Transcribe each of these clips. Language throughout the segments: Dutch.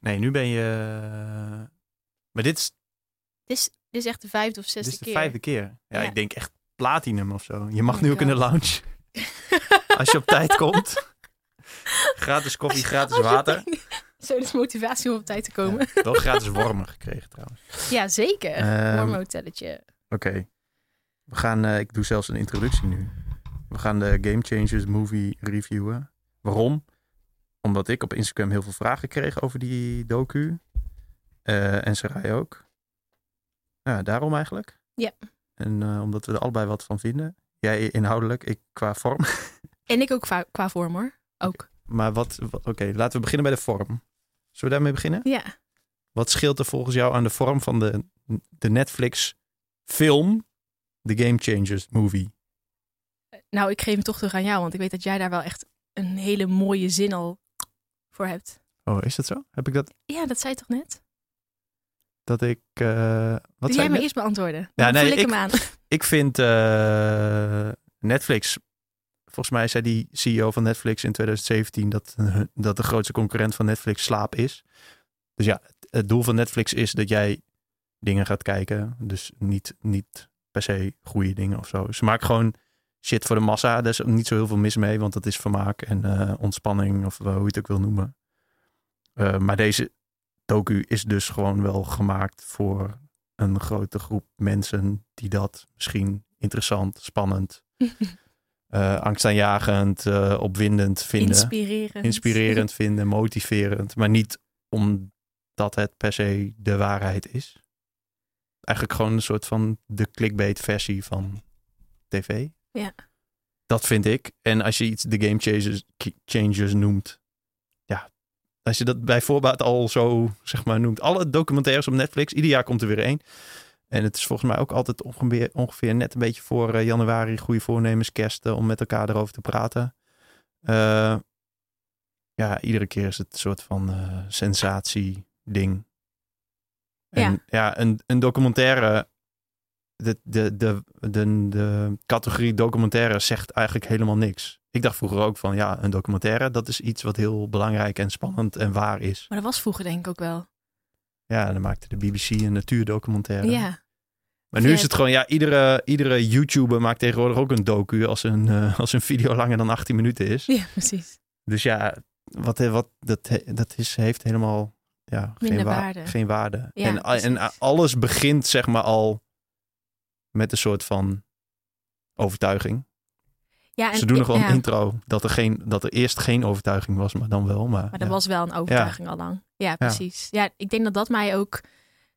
Nee, nu ben je... Maar dit is, Dit is, dit is echt de vijfde of dit zesde is de keer. vijfde keer. Ja, Ja. ik denk echt platinum of zo. Je mag Oh nu ook in de lounge. Als je op tijd komt. Gratis koffie, gratis water. Zo, is motivatie om op tijd te komen. Ja, wel gratis wormen gekregen trouwens. Ja, zeker. Ehm, Warm hotelletje. Oké. We gaan, eh, ik doe zelfs een introductie nu. We gaan de Game Changers movie reviewen. Waarom? Omdat ik op Instagram heel veel vragen kreeg over die docu. Eh, en Sarai ook. Ja, daarom eigenlijk. Ja. En eh, omdat we er allebei wat van vinden. Jij inhoudelijk, ik qua vorm. En ik ook qua, qua vorm hoor. Ook. Maar wat, wa- oké, laten we beginnen bij de vorm. Zullen we daarmee beginnen? Ja. Wat scheelt er volgens jou aan de vorm van de, de Netflix film, The Game Changers movie? Nou, ik geef hem toch terug aan jou, want ik weet dat jij daar wel echt een hele mooie zin al voor hebt. Oh, is dat zo? Heb ik dat? Ja, dat zei je toch net? Dat ik. eh, wat jij me eerst beantwoorden. Ja, Dan nee, vul ik, ik- hem aan. Ik vind eh, Netflix. Volgens mij zei die CEO van Netflix in 2017 dat, eh, dat de grootste concurrent van Netflix slaap is. Dus ja, het, het doel van Netflix is dat jij dingen gaat kijken. Dus niet, niet per se goede dingen of zo. Ze maken gewoon shit voor de massa. Daar is niet zo heel veel mis mee, want dat is vermaak en eh, ontspanning of hoe je het ook wil noemen. Eh, maar deze docu is dus gewoon wel gemaakt voor een grote groep mensen die dat misschien interessant, spannend, eh, angstaanjagend, opwindend vinden. Inspirerend. Inspirerend vinden, motiverend. Maar niet omdat het per se de waarheid is. Eigenlijk gewoon een soort van de clickbait versie van tv. Ja. Dat vind ik. En als je iets de game changers, changers noemt. Ja, als je dat bij voorbaat al zo zeg maar noemt. Alle documentaires op Netflix, ieder jaar komt er weer één. En het is volgens mij ook altijd ongeveer, ongeveer net een beetje voor eh, januari, goede voornemens, kerst, eh, om met elkaar erover te praten. Eh, ja, iedere keer is het een soort van eh, sensatie-ding. En Ja. ja, een, een documentaire, de, de, de, de, de categorie documentaire zegt eigenlijk helemaal niks. Ik dacht vroeger ook van, ja, een documentaire, dat is iets wat heel belangrijk en spannend en waar is. Maar dat was vroeger denk ik ook wel. Ja, dan maakte de BBC een natuurdocumentaire. Ja. Maar nu is het gewoon, ja, iedere, iedere YouTuber maakt tegenwoordig ook een docu als een, eh, als een video langer dan 18 minuten is. Ja, precies. Dus ja, wat, wat, dat, dat is, heeft helemaal ja, geen, Minder waarde. geen waarde. Ja, en, en alles begint zeg maar al met een soort van overtuiging. Ja, en Ze doen nog wel een ja, intro dat er, geen, dat er eerst geen overtuiging was, maar dan wel. Maar, Maar ja. was wel een overtuiging al lang. Ja, precies. Ja. ik denk dat dat mij ook,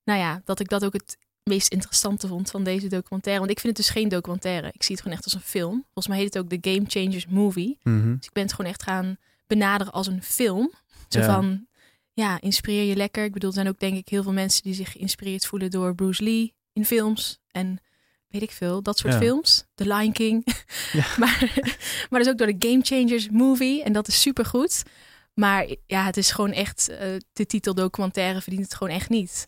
nou ja, dat ik dat ook het meest interessante vond van deze documentaire. Want ik vind het dus geen documentaire. Ik zie het gewoon echt als een film. Volgens mij heet het ook de Game Changers Movie. Mhm. Dus ik ben het gewoon echt gaan benaderen als een film. Zo Ja. van, ja, inspireer je lekker. Ik bedoel, er zijn ook denk ik heel veel mensen die zich geïnspireerd voelen door Bruce Lee in films. En weet ik veel, dat soort Ja. films. The Lion King. Ja. maar, maar dus ook door de Game Changers movie. En dat is supergoed. Maar ja, het is gewoon echt, eh, de titel documentaire verdient het gewoon echt niet.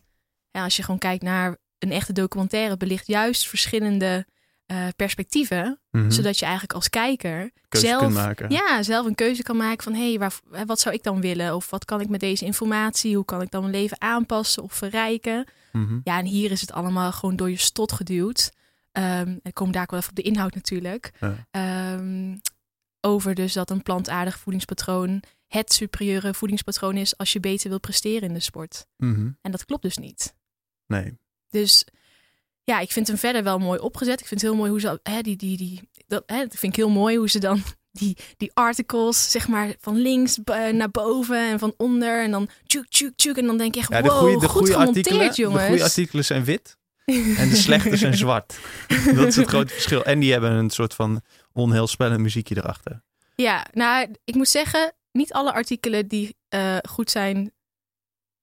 Ja, als je gewoon kijkt naar een echte documentaire, belicht juist verschillende eh, perspectieven. Mhm. Zodat je eigenlijk als kijker Keuze zelf, maken. ja, zelf een keuze kan maken van hé, hey, waar- wat zou ik dan willen? Of wat kan ik met deze informatie? Hoe kan ik dan mijn leven aanpassen of verrijken? Mhm. Ja, en hier is het allemaal gewoon door je stot geduwd. Ehm ik kom daar ook wel even op de inhoud natuurlijk. Ja. Ehm, over dus dat een plantaardig voedingspatroon het superieure voedingspatroon is als je beter wil presteren in de sport. Mhm. En dat klopt dus niet. Nee. Dus ja, ik vind hem verder wel mooi opgezet. Ik vind het heel mooi hoe ze hè, die, die, die, dat, hè, dat vind ik heel mooi hoe ze dan die, die articles, zeg maar, van links eh, naar boven en van onder. En dan tjuk, tjuk, tjuk. En dan denk je echt, Ja, de wow, goede, de goed goede gemonteerd, artikelen, de goede artikelen zijn wit en de slechte zijn zwart. Dat is het grote verschil. En die hebben een soort van onheilspellend muziekje erachter. Ja, nou, ik moet zeggen, niet alle artikelen die eh, goed zijn.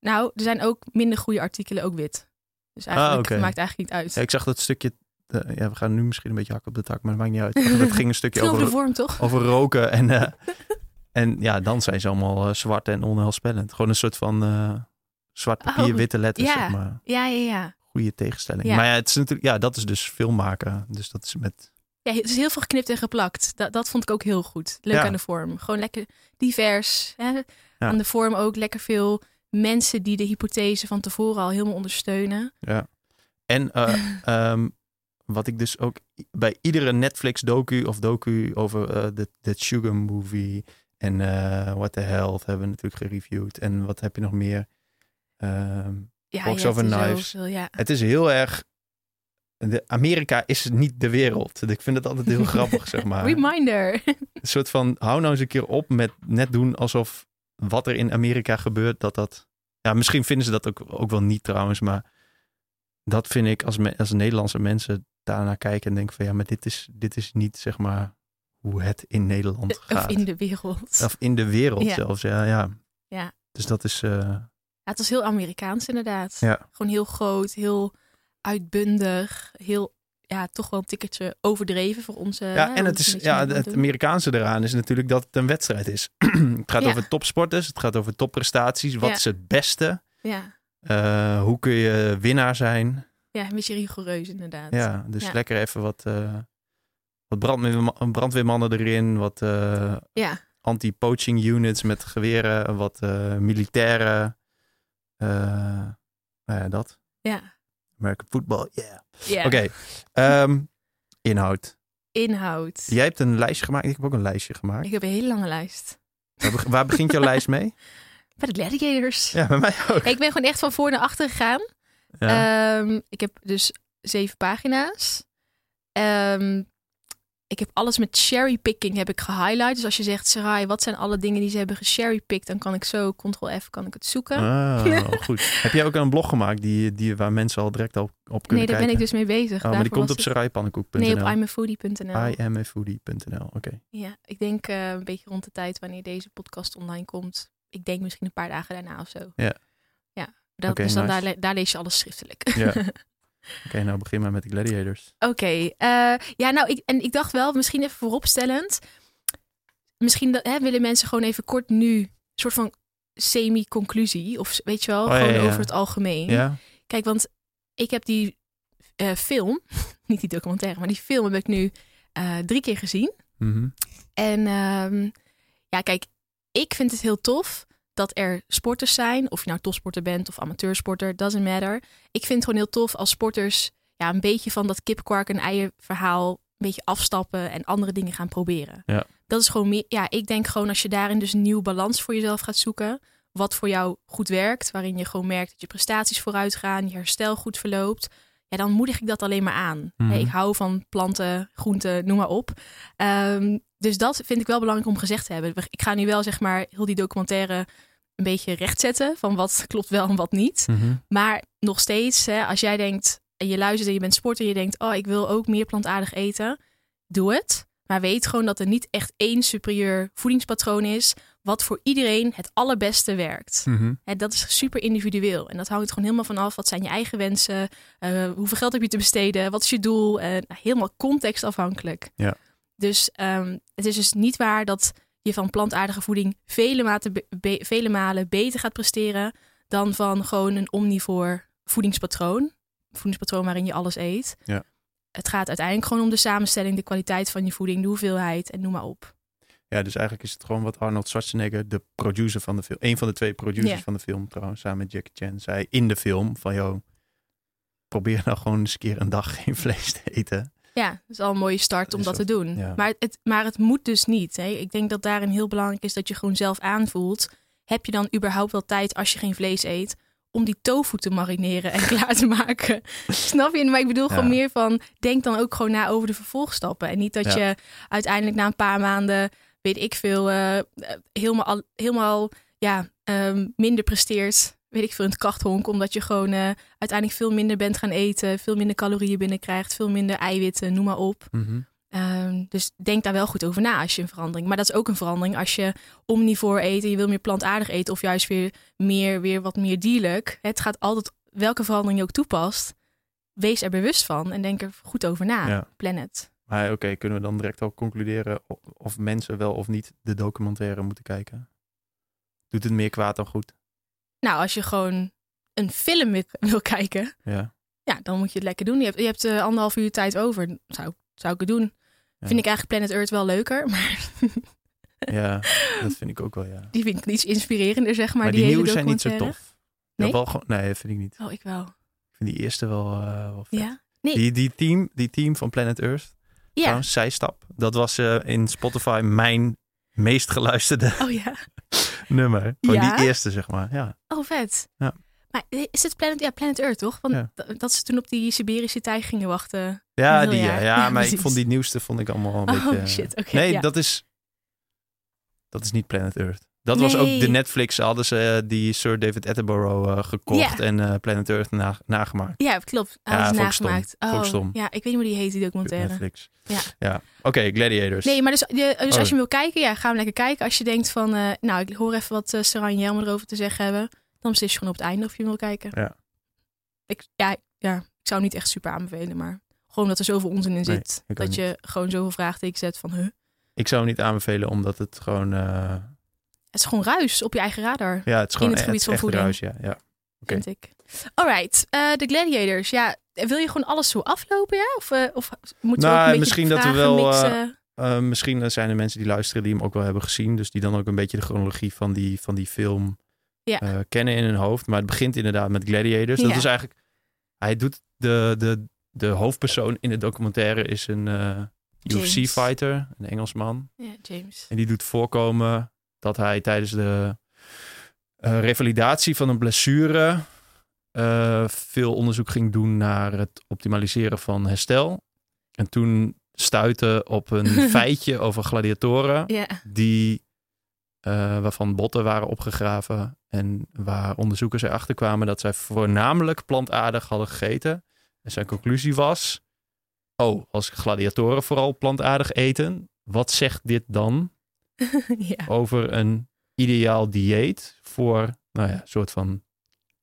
Nou, er zijn ook minder goede artikelen ook wit. Dus eigenlijk Ah, oké. maakt eigenlijk niet uit. Ja, ik zag dat stukje. eh, ja, we gaan nu misschien een beetje hakken op de tak, maar dat maakt niet uit. Dat ging een stukje Het over de vorm, toch? over roken. En, eh, en ja, dan zijn ze allemaal zwart en onheilspellend. Gewoon een soort van eh, zwart papier, Oh, witte letters, ja. zeg maar. Ja, ja, ja. Goede tegenstelling. Ja. Maar ja, het is natuurlijk, ja, dat is dus filmmaken. Dus dat is met. Ja, het is heel veel geknipt en geplakt. Dat, dat vond ik ook heel goed. Leuk Ja. aan de vorm. Gewoon lekker divers. Hè? Ja. Aan de vorm ook lekker veel mensen die de hypothese van tevoren al helemaal ondersteunen. Ja. En eh, ehm, wat ik dus ook bij iedere Netflix docu of docu over eh, de de Sugar Movie en eh What the Health hebben we natuurlijk gereviewd. En wat heb je nog meer? Ehm, Ja, Box Knives. zoveel, ja. het is heel erg. De Amerika is niet de wereld. Ik vind het altijd heel grappig, zeg maar. Reminder. Een soort van, hou nou eens een keer op met net doen alsof wat er in Amerika gebeurt, dat dat... Ja, misschien vinden ze dat ook, ook wel niet trouwens, maar dat vind ik als, me- als Nederlandse mensen daarnaar kijken en denken van ja, maar dit is, dit is niet zeg maar hoe het in Nederland of gaat. in de wereld. Of in de wereld Ja. zelfs, ja. ja. Ja. Dus dat is, eh, Ja, het was heel Amerikaans inderdaad. ja. Gewoon heel groot, heel uitbundig, heel, ja, toch wel een tikkertje overdreven voor onze... Ja, hè, en het is ja, het. Amerikaanse eraan is natuurlijk dat het een wedstrijd is. het gaat Ja. over topsporters, het gaat over topprestaties. Wat Ja. is het beste? Ja. Eh, hoe kun je winnaar zijn? ja, een beetje rigoureus inderdaad. Ja, dus Ja. lekker even wat, eh, wat brandweerma- brandweermannen erin, wat eh, Ja, anti-poaching units met geweren, wat eh, militairen. Eh, nou ja, dat. ja. American football, yeah. ja. Oké, ehm, inhoud. Inhoud. Jij hebt een lijstje gemaakt, ik heb ook een lijstje gemaakt. Ik heb een hele lange lijst. Waar, beg- waar begint jouw lijst mee? Bij de Gladiators. Ja, bij mij ook. Ik ben gewoon echt van voor naar achter gegaan. Ja. Ehm, ik heb dus zeven pagina's. Ehm, ik heb alles met cherrypicking heb ik gehighlight. Dus als je zegt, Sarai, wat zijn alle dingen die ze hebben gecherrypicked? Dan kan ik zo, ctrl-F, kan ik het zoeken. Ah, goed. Heb jij ook een blog gemaakt die, die, waar mensen al direct op, op kunnen nee, daar ben ik dus mee bezig. Oh, maar die komt op saraypannenkoek.nl. Nee, op imafoodie.nl. imafoodie.nl, oké. Ja, ik denk eh, een beetje rond de tijd wanneer deze podcast online komt. Ik denk misschien een paar dagen daarna of zo. Ja. Ja, dat, dus dan nice. daar, daar lees je alles schriftelijk. Ja. Oké, nou begin maar met de gladiators. Oké, eh, ja, nou, ik, en ik dacht wel, misschien even vooropstellend. Misschien dat, hè, willen mensen gewoon even kort nu een soort van semi-conclusie. Of weet je wel, Oh, gewoon ja, ja. over het algemeen. Ja? Kijk, want ik heb die eh, film, niet die documentaire, maar die film heb ik nu eh, drie keer gezien. Mhm. En ehm, ja, kijk, ik vind het heel tof dat er sporters zijn. Of je nou topsporter bent of amateursporter, doesn't matter. Ik vind het gewoon heel tof als sporters ja, een beetje van dat kipkwark en eieren verhaal een beetje afstappen en andere dingen gaan proberen. Ja. Dat is gewoon meer, ja, ik denk gewoon als je daarin dus een nieuwe balans voor jezelf gaat zoeken, wat voor jou goed werkt, waarin je gewoon merkt dat je prestaties vooruit gaan, je herstel goed verloopt, ja, dan moedig ik dat alleen maar aan. Mhm. Ik hou van planten, groenten, noem maar op. Ehm, dus dat vind ik wel belangrijk om gezegd te hebben. Ik ga nu wel zeg maar heel die documentaire een beetje rechtzetten van wat klopt wel en wat niet. Mhm. Maar nog steeds, hè, als jij denkt en je luistert en je bent sporter en je denkt, oh, ik wil ook meer plantaardig eten, doe het. Maar weet gewoon dat er niet echt één superieur voedingspatroon is wat voor iedereen het allerbeste werkt. Mhm. Hè, dat is super individueel. En dat hangt gewoon helemaal van af. Wat zijn je eigen wensen? Eh, hoeveel geld heb je te besteden? Wat is je doel? Nou, helemaal contextafhankelijk. Ja. Dus ehm, het is dus niet waar dat je van plantaardige voeding vele, be- vele malen beter gaat presteren dan van gewoon een omnivoor voedingspatroon. Een voedingspatroon waarin je alles eet. Ja. Het gaat uiteindelijk gewoon om de samenstelling, de kwaliteit van je voeding, de hoeveelheid en noem maar op. Ja, dus eigenlijk is het gewoon wat Arnold Schwarzenegger, de producer van de film, een van de twee producers van de film trouwens, samen met Jackie Chan, zei in de film van, joh, probeer nou gewoon eens een keer een dag geen vlees te eten. Ja, dat is al een mooie start om dat te doen. ja. Maar, het, maar het moet dus niet. Hè. Ik denk dat daarin heel belangrijk is dat je gewoon zelf aanvoelt. Heb je dan überhaupt wel tijd als je geen vlees eet om die tofu te marineren en klaar te maken? Snap je? Maar ik bedoel gewoon meer van denk dan ook gewoon na over de vervolgstappen. En niet dat Ja. je uiteindelijk na een paar maanden, weet ik veel, eh, eh, helemaal, al- helemaal ja, ehm, minder presteert. Weet ik veel in het krachthonk, omdat je gewoon eh, uiteindelijk veel minder bent gaan eten, veel minder calorieën binnenkrijgt, veel minder eiwitten, noem maar op. Mhm. Ehm, dus denk daar wel goed over na als je een verandering. Maar dat is ook een verandering als je omnivoor eet en je wil meer plantaardig eten of juist weer meer, weer wat meer dierlijk. Het gaat altijd, welke verandering je ook toepast, wees er bewust van en denk er goed over na. Ja. Plan het. Maar oké, kunnen we dan direct al concluderen of, of mensen wel of niet de documentaire moeten kijken? Doet het meer kwaad dan goed? Nou, als je gewoon een film wil, wil kijken, Ja. ja, dan moet je het lekker doen. Je hebt, je hebt eh, anderhalf uur tijd over. Zou, zou ik het doen. Ja. Vind ik eigenlijk Planet Earth wel leuker, maar Ja, dat vind ik ook wel, ja. Die vind ik iets inspirerender, zeg maar. Maar, die, hele nieuwe zijn niet zo tof. Nee? Wel gewoon, nee, dat vind ik niet. Oh, ik wel. Ik vind die eerste wel, eh, wel vet. Ja? Nee. Die, die, team, die team van Planet Earth, Ja. trouwens, Zijstap. Dat was eh, in Spotify mijn meest geluisterde Oh ja. nummer. Gewoon Ja? die eerste, zeg maar. Ja, Oh, vet. Ja. Maar is het Planet, ja, Planet Earth, toch? Want Ja. dat ze toen op die Siberische tijger gingen wachten. ja, die, ja. ja, maar ik vond die nieuwste vond ik allemaal een Oh, beetje... shit, oké, nee, dat is... Dat is niet Planet Earth. Dat was ook de Netflix. Hadden ze eh, die Sir David Attenborough eh, gekocht Ja. en eh, Planet Earth na- nagemaakt. Ja, klopt. Ja, Hij stom. nagemaakt. Oh, stom. ja, ik weet niet hoe die heet, die documentaire. Netflix. Ja. ja. Oké, Gladiators. Nee, maar dus, je, dus Oh. als je hem wil kijken, ja, ga hem lekker kijken. Als je denkt van, nou, ik hoor even wat uh, Sarah en Jelmer erover te zeggen hebben. Dan beslis je gewoon op het einde of je hem wil kijken. Ja. Ik, ja, ja, ik zou hem niet echt super aanbevelen, maar gewoon dat er zoveel onzin in zit. dat je gewoon zoveel vraagtekens zet van, huh? Ik zou hem niet aanbevelen omdat het gewoon... Het is gewoon ruis op je eigen radar, ja, het is gewoon het gebied van voeding. ruis, ja. ja. Vind ik. Alright, eh de Gladiators. Ja, wil je gewoon alles zo aflopen, ja? Of, eh, of moeten we Nou, ook een misschien dat we wel? Eh, misschien zijn er mensen die luisteren die hem ook wel hebben gezien. Dus die dan ook een beetje de chronologie van die, van die film Ja. kennen in hun hoofd. Maar het begint inderdaad met Gladiators. Dat is eigenlijk... Hij doet de, de, de hoofdpersoon in de documentaire is een James. UFC-fighter, een Engelsman. Ja, James. En die doet voorkomen dat hij tijdens de eh, revalidatie van een blessure eh, veel onderzoek ging doen naar het optimaliseren van herstel. En toen stuitte op een feitje over gladiatoren die, eh, waarvan botten waren opgegraven en waar onderzoekers erachter kwamen dat zij voornamelijk plantaardig hadden gegeten. En zijn conclusie was, oh, als gladiatoren vooral plantaardig eten, wat zegt dit dan ja. over een ideaal dieet voor, nou ja, een soort van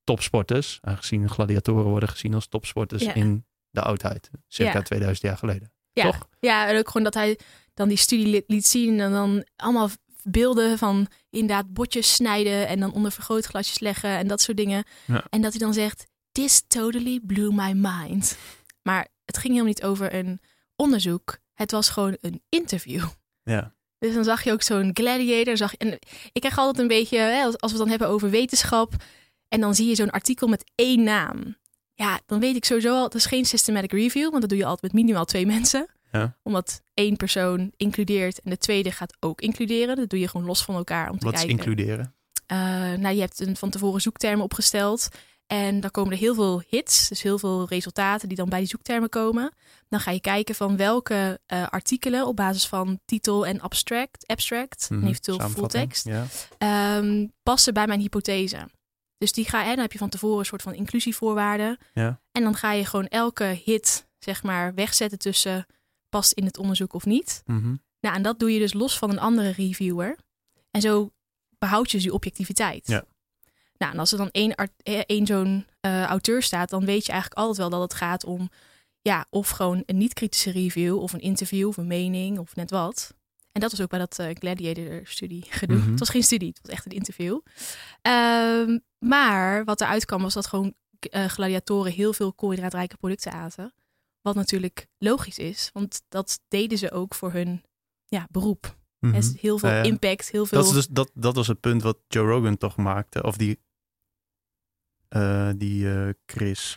topsporters. Aangezien gladiatoren worden gezien als topsporters Ja. in de oudheid. Circa Ja. 2000 jaar geleden. Ja. Toch? Ja, en ook gewoon dat hij dan die studie liet, liet zien en dan allemaal beelden van inderdaad botjes snijden en dan onder vergrootglasjes leggen en dat soort dingen. Ja. En dat hij dan zegt, this totally blew my mind. Maar het ging helemaal niet over een onderzoek. Het was gewoon een interview. Ja. Dus dan zag je ook zo'n gladiator. Zag je, en ik krijg altijd een beetje, hè, als, we het dan hebben over wetenschap. En dan zie je zo'n artikel met één naam. Ja, dan weet ik sowieso al, het is geen systematic review. Want dat doe je altijd met minimaal twee mensen. Ja. Omdat één persoon includeert en de tweede gaat ook includeren. Dat doe je gewoon los van elkaar om te Wat is kijken. includeren? Eh, nou, je hebt een van tevoren zoektermen opgesteld. En dan komen er heel veel hits, dus heel veel resultaten die dan bij die zoektermen komen. Dan ga je kijken van welke eh, artikelen op basis van titel en abstract, abstract Mhm, en eventueel Ja. ehm, passen bij mijn hypothese. Dus die ga, hè, dan heb je van tevoren een soort van inclusievoorwaarden. Ja. En dan ga je gewoon elke hit, zeg maar, wegzetten tussen past in het onderzoek of niet. Mhm. Nou, en dat doe je dus los van een andere reviewer. En zo behoud je dus die objectiviteit. Ja. Nou, en als er dan één, één zo'n eh, auteur staat, dan weet je eigenlijk altijd wel dat het gaat om, ja, of gewoon een niet-kritische review, of een interview, of een mening, of net wat. En dat was ook bij dat eh, Gladiator-studie gedaan. Mhm. Het was geen studie, het was echt een interview. Ehm, maar wat eruit kwam, was dat gewoon eh, gladiatoren heel veel koolhydraatrijke producten aten. Wat natuurlijk logisch is, want dat deden ze ook voor hun ja, beroep. Is heel veel impact, heel veel... Dat, is dus, dat, dat was het punt wat Joe Rogan toch maakte. Of die, eh, die Chris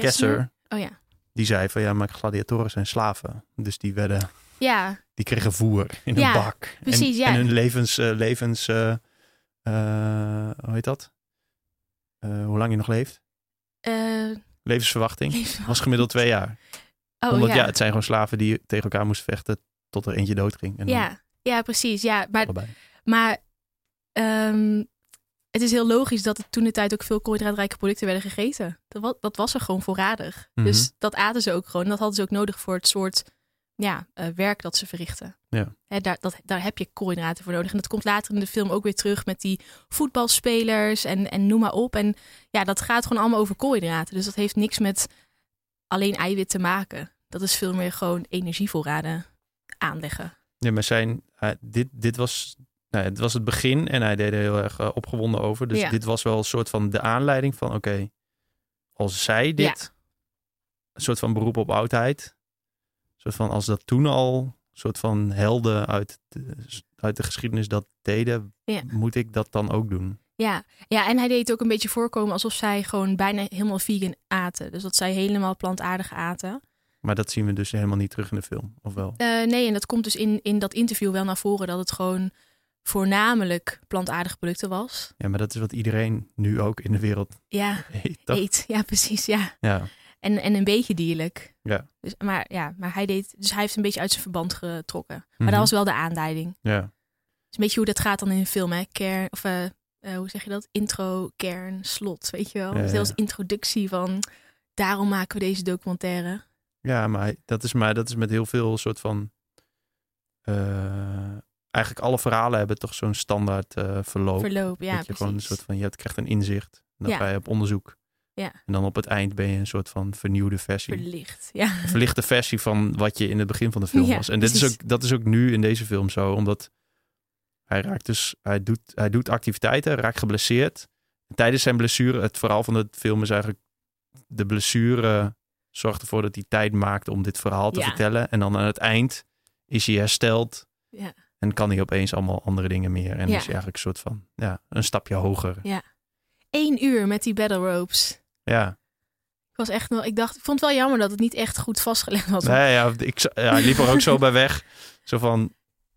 Kesser. Oh ja. Die zei van ja, maar gladiatoren zijn slaven. Dus die werden, Ja, die kregen voer in Ja, een bak. precies, en, ja. en hun levens, eh, levens eh, eh, hoe heet dat? Hoe lang je nog leeft? eh, Levensverwachting was gemiddeld twee jaar. oh, Omdat ja. ja. het zijn gewoon slaven die tegen elkaar moesten vechten tot er eentje doodging. En dan ja, ja, precies. Ja, maar, allebei. maar ehm, het is heel logisch dat er toen de tijd ook veel koolhydraatrijke producten werden gegeten. Dat was, dat was er gewoon voorradig. Mhm. Dus dat aten ze ook gewoon. Dat hadden ze ook nodig voor het soort ja, eh, werk dat ze verrichten. Ja. Daar, dat, daar heb je koolhydraten voor nodig. En dat komt later in de film ook weer terug met die voetbalspelers en, en noem maar op. En ja, dat gaat gewoon allemaal over koolhydraten. Dus dat heeft niks met alleen eiwit te maken. Dat is veel meer gewoon energievoorraden aanleggen. Ja, maar zijn, hij- dit, dit was, nou, het was het begin en hij deed er heel erg eh, opgewonden over. Dus Ja. dit was wel een soort van de aanleiding van, oké, als zij dit, Ja. een soort van beroep op oudheid, een soort van als dat toen al soort van helden uit de, uit de geschiedenis dat deden, Ja. moet ik dat dan ook doen? Ja. ja, en hij deed het ook een beetje voorkomen alsof zij gewoon bijna helemaal vegan aten. Dus dat zij helemaal plantaardig aten. Maar dat zien we dus helemaal niet terug in de film, of wel? Eh, nee, en dat komt dus in, in dat interview wel naar voren dat het gewoon voornamelijk plantaardige producten was. Ja, maar dat is wat iedereen nu ook in de wereld Ja, eet. toch? eet. Ja, precies. Ja. Ja, En, en een beetje dierlijk. Ja. Dus, maar ja, maar hij deed, dus hij heeft een beetje uit zijn verband getrokken. Maar Mhm. dat was wel de aanleiding. ja. is een beetje hoe dat gaat dan in een film, hè? Kern, of eh, eh, hoe zeg je dat? Intro, kern, slot, weet je wel? Ja, Dus als introductie van, daarom maken we deze documentaire. Ja, maar dat is, maar dat is met heel veel soort van. eh, eigenlijk alle verhalen hebben toch zo'n standaard eh, verloop. Verloop, ja, dat je gewoon een precies. soort van, je hebt- krijgt een inzicht. En dan Ja. ga je op onderzoek. Ja. En dan op het eind ben je een soort van vernieuwde versie. Verlicht, ja. Een verlichte versie van wat je in het begin van de film Ja, was. En dit is precies. ook, dat is ook nu in deze film zo, omdat hij raakt dus, hij doet, hij doet activiteiten, raakt geblesseerd. En tijdens zijn blessure, het verhaal van de film is eigenlijk de blessure zorgt ervoor dat hij tijd maakt om dit verhaal te Ja. vertellen. En dan aan het eind is hij hersteld Ja. En kan hij opeens allemaal andere dingen meer. En Ja. is hij eigenlijk een soort van, ja, een stapje hoger. Eén uur met die battle ropes. Ja, Ik was echt wel, ik dacht, ik vond het wel jammer dat het niet echt goed vastgelegd was. nee, ja, ik, ja, liep er ook zo bij weg. Zo van,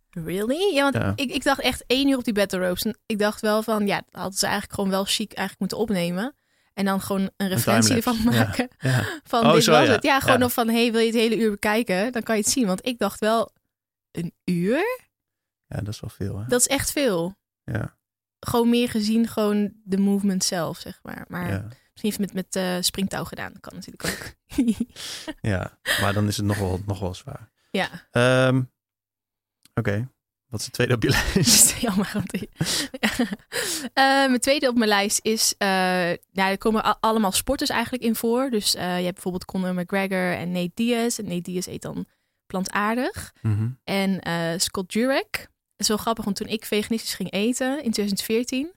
Really? Ja, want Ja. Ik, ik dacht echt één uur op die battle ropes. En ik dacht wel van, ja, dat hadden ze eigenlijk gewoon wel chic eigenlijk moeten opnemen. En dan gewoon een referentie ervan maken. ja. Van Oh, dit zo, was ja. het. Ja, gewoon Ja. nog van, hey, wil je het hele uur bekijken? Dan kan je het zien. Want ik dacht wel, een uur? Ja, dat is wel veel. Hè? Dat is echt veel. Ja, Gewoon meer gezien, gewoon de movement zelf, zeg maar. Maar ja. misschien heeft het met, met eh, springtouw gedaan. Dat kan natuurlijk ook. Ja, maar dan is het nog wel, nog wel zwaar. ja, Ehm, Oké, wat is de tweede op je lijst? jammer. want Eh, mijn tweede op mijn lijst is, eh nou, er komen allemaal sporters eigenlijk in voor. Dus je hebt bijvoorbeeld Conor McGregor en Nate Diaz. En Nate Diaz eet dan plantaardig. Mhm. En Scott Jurek. Is wel grappig, want toen ik veganistisch ging eten in 2014,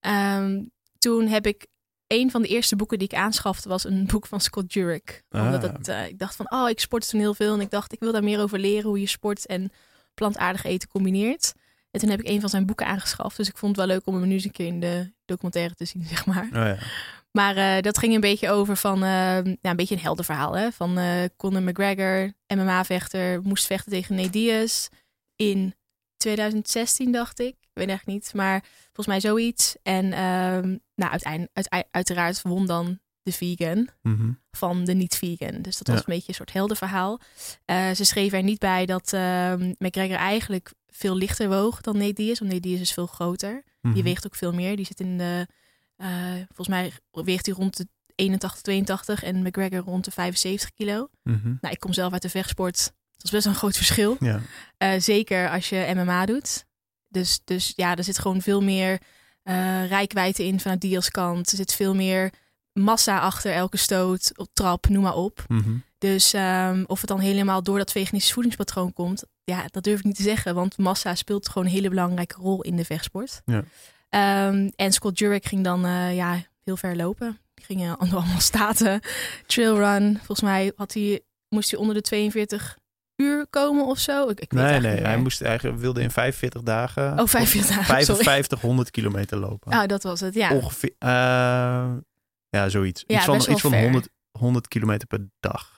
ehm, toen heb ik een van de eerste boeken die ik aanschafte was een boek van Scott Jurek. Omdat Ah. het, eh, ik dacht van, oh, ik sport toen heel veel en ik dacht, ik wil daar meer over leren hoe je sport en plantaardig eten combineert. En toen heb ik een van zijn boeken aangeschaft, dus ik vond het wel leuk om hem nu eens een keer in de documentaire te zien, zeg maar. Oh ja. Maar eh, dat ging een beetje over van, ja, een beetje een helder verhaal. Hè? Van eh Conor McGregor, MMA-vechter, moest vechten tegen Nate Diaz in 2016, dacht ik. Ik weet echt niet, maar volgens mij zoiets. En ehm, nou, uiteindelijk, uit, uiteraard won dan de vegan Mhm. van de niet-vegan. Dus dat was Ja. een beetje een soort helder verhaal. Eh, ze schreven er niet bij dat ehm, McGregor eigenlijk veel lichter woog dan Diaz. Want Diaz is veel groter. Die Mhm. weegt ook veel meer. Die zit in de, eh, volgens mij weegt hij rond de 81, 82 en McGregor rond de 75 kilo. Mhm. Nou, ik kom zelf uit de vechtsport. Dat is best een groot verschil. Ja. Eh, zeker als je MMA doet. Dus, dus ja, er zit gewoon veel meer eh rijkwijde in vanuit Diaz kant. Er zit veel meer massa achter elke stoot, op trap, noem maar op. Mhm. Dus ehm, of het dan helemaal door dat veganistisch voedingspatroon komt, ja, dat durf ik niet te zeggen. Want massa speelt gewoon een hele belangrijke rol in de vechtsport. Ja. Ehm, en Scott Jurek ging dan eh, ja, heel ver lopen. Die ging eh, allemaal staten. Trailrun. Volgens mij had hij, moest hij onder de 42 uur komen of zo. Ik, ik weet Nee, nee, hij moest eigenlijk wilde in 45 dagen. Oh, 45 dagen, sorry. 5500 kilometer lopen. Oh, dat was het, ja. Ongeveer. eh, ja, zoiets. Ja, iets van, iets van ver. 100, 100 kilometer per dag.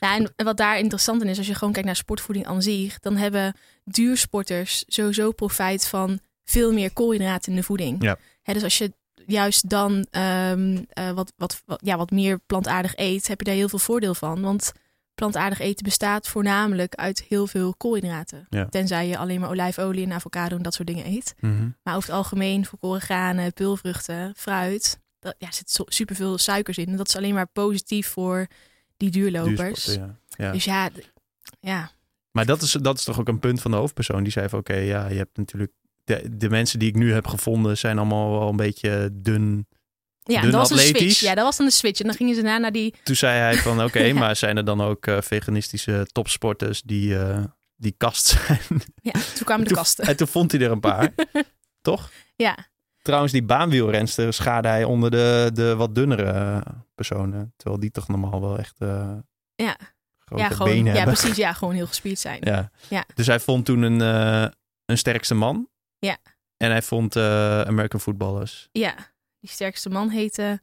Nou, en wat daar interessant in is, als je gewoon kijkt naar sportvoeding aan zich, dan hebben duursporters sowieso profijt van veel meer koolhydraten in de voeding. Ja. Dus als je juist dan ehm, eh, wat, wat, wat, ja, wat meer plantaardig eet, heb je daar heel veel voordeel van. Want plantaardig eten bestaat voornamelijk uit heel veel koolhydraten. Ja. Tenzij je alleen maar olijfolie en avocado en dat soort dingen eet. Maar over het algemeen volkoren granen, peulvruchten, fruit, daar ja, zit superveel suikers in. En dat is alleen maar positief voor die duurlopers. Duursporten, ja. Ja. Dus ja, ja, Maar dat is, dat is toch ook een punt van de hoofdpersoon. Die zei van oké, ja, je hebt natuurlijk... De, de mensen die ik nu heb gevonden zijn allemaal wel een beetje dun. Ja dat was een switch. Ja, dat was dan de switch. En dan gingen ze daarna naar die... Toen zei hij van oké, Ja. maar zijn er dan ook eh, veganistische topsporters die, eh, die kast zijn? Ja, toen kwamen de Toen- kasten. en toen vond hij er een paar. Toch? Ja, Trouwens, die baanwielrenster schaarde hij onder de, de wat dunnere personen. Terwijl die toch normaal wel echt eh, Ja. grote ja, gewoon, benen ja, hebben. precies. Ja, gewoon heel gespierd zijn. Ja. Ja. Dus hij vond toen een, een sterkste man. Ja. En hij vond American footballers. Ja, die sterkste man heette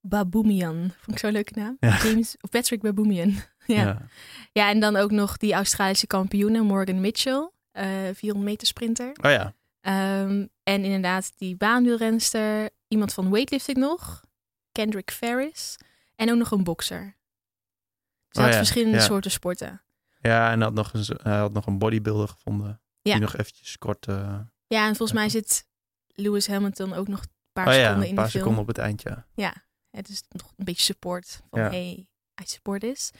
Baboumian. Vond ik zo'n leuke naam. Ja. James, of Patrick Baboumian. ja. ja. Ja. en dan ook nog die Australische kampioene Morgan Mitchell. eh 400 meter sprinter. Oh ja. Ehm, en inderdaad die baanwielrenster. Iemand van weightlifting nog. Kendrick Ferris. En ook nog een bokser. Dus Oh ja, verschillende soorten sporten. Ja, en had nog een, hij had nog een bodybuilder gevonden. Ja. Die nog eventjes kort... eh, Ja, en volgens mij zit Lewis Hamilton ook nog paar oh ja, seconden een in paar de film. seconden op het eindje. Het is nog een beetje support van Ja. hey, hij support is.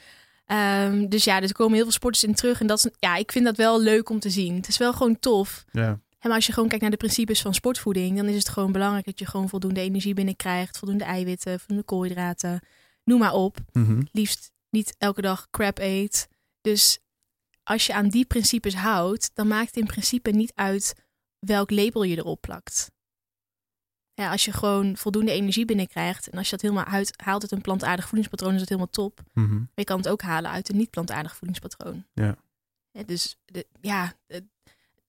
Ehm, dus ja, dus er komen heel veel sporters in terug. En dat is, ja, ik vind dat wel leuk om te zien. Het is wel gewoon tof. Ja. En maar als je gewoon kijkt naar de principes van sportvoeding, dan is het gewoon belangrijk dat je gewoon voldoende energie binnenkrijgt, voldoende eiwitten, voldoende koolhydraten, noem maar op. Mhm. Liefst niet elke dag crap eet. Dus als je aan die principes houdt, dan maakt het in principe niet uit welk label je erop plakt. Ja, als je gewoon voldoende energie binnenkrijgt en als je dat helemaal uit, haalt uit een plantaardig voedingspatroon, is dat helemaal top. Mhm. Maar je kan het ook halen uit een niet-plantaardig voedingspatroon. Ja. dus de, ja, de,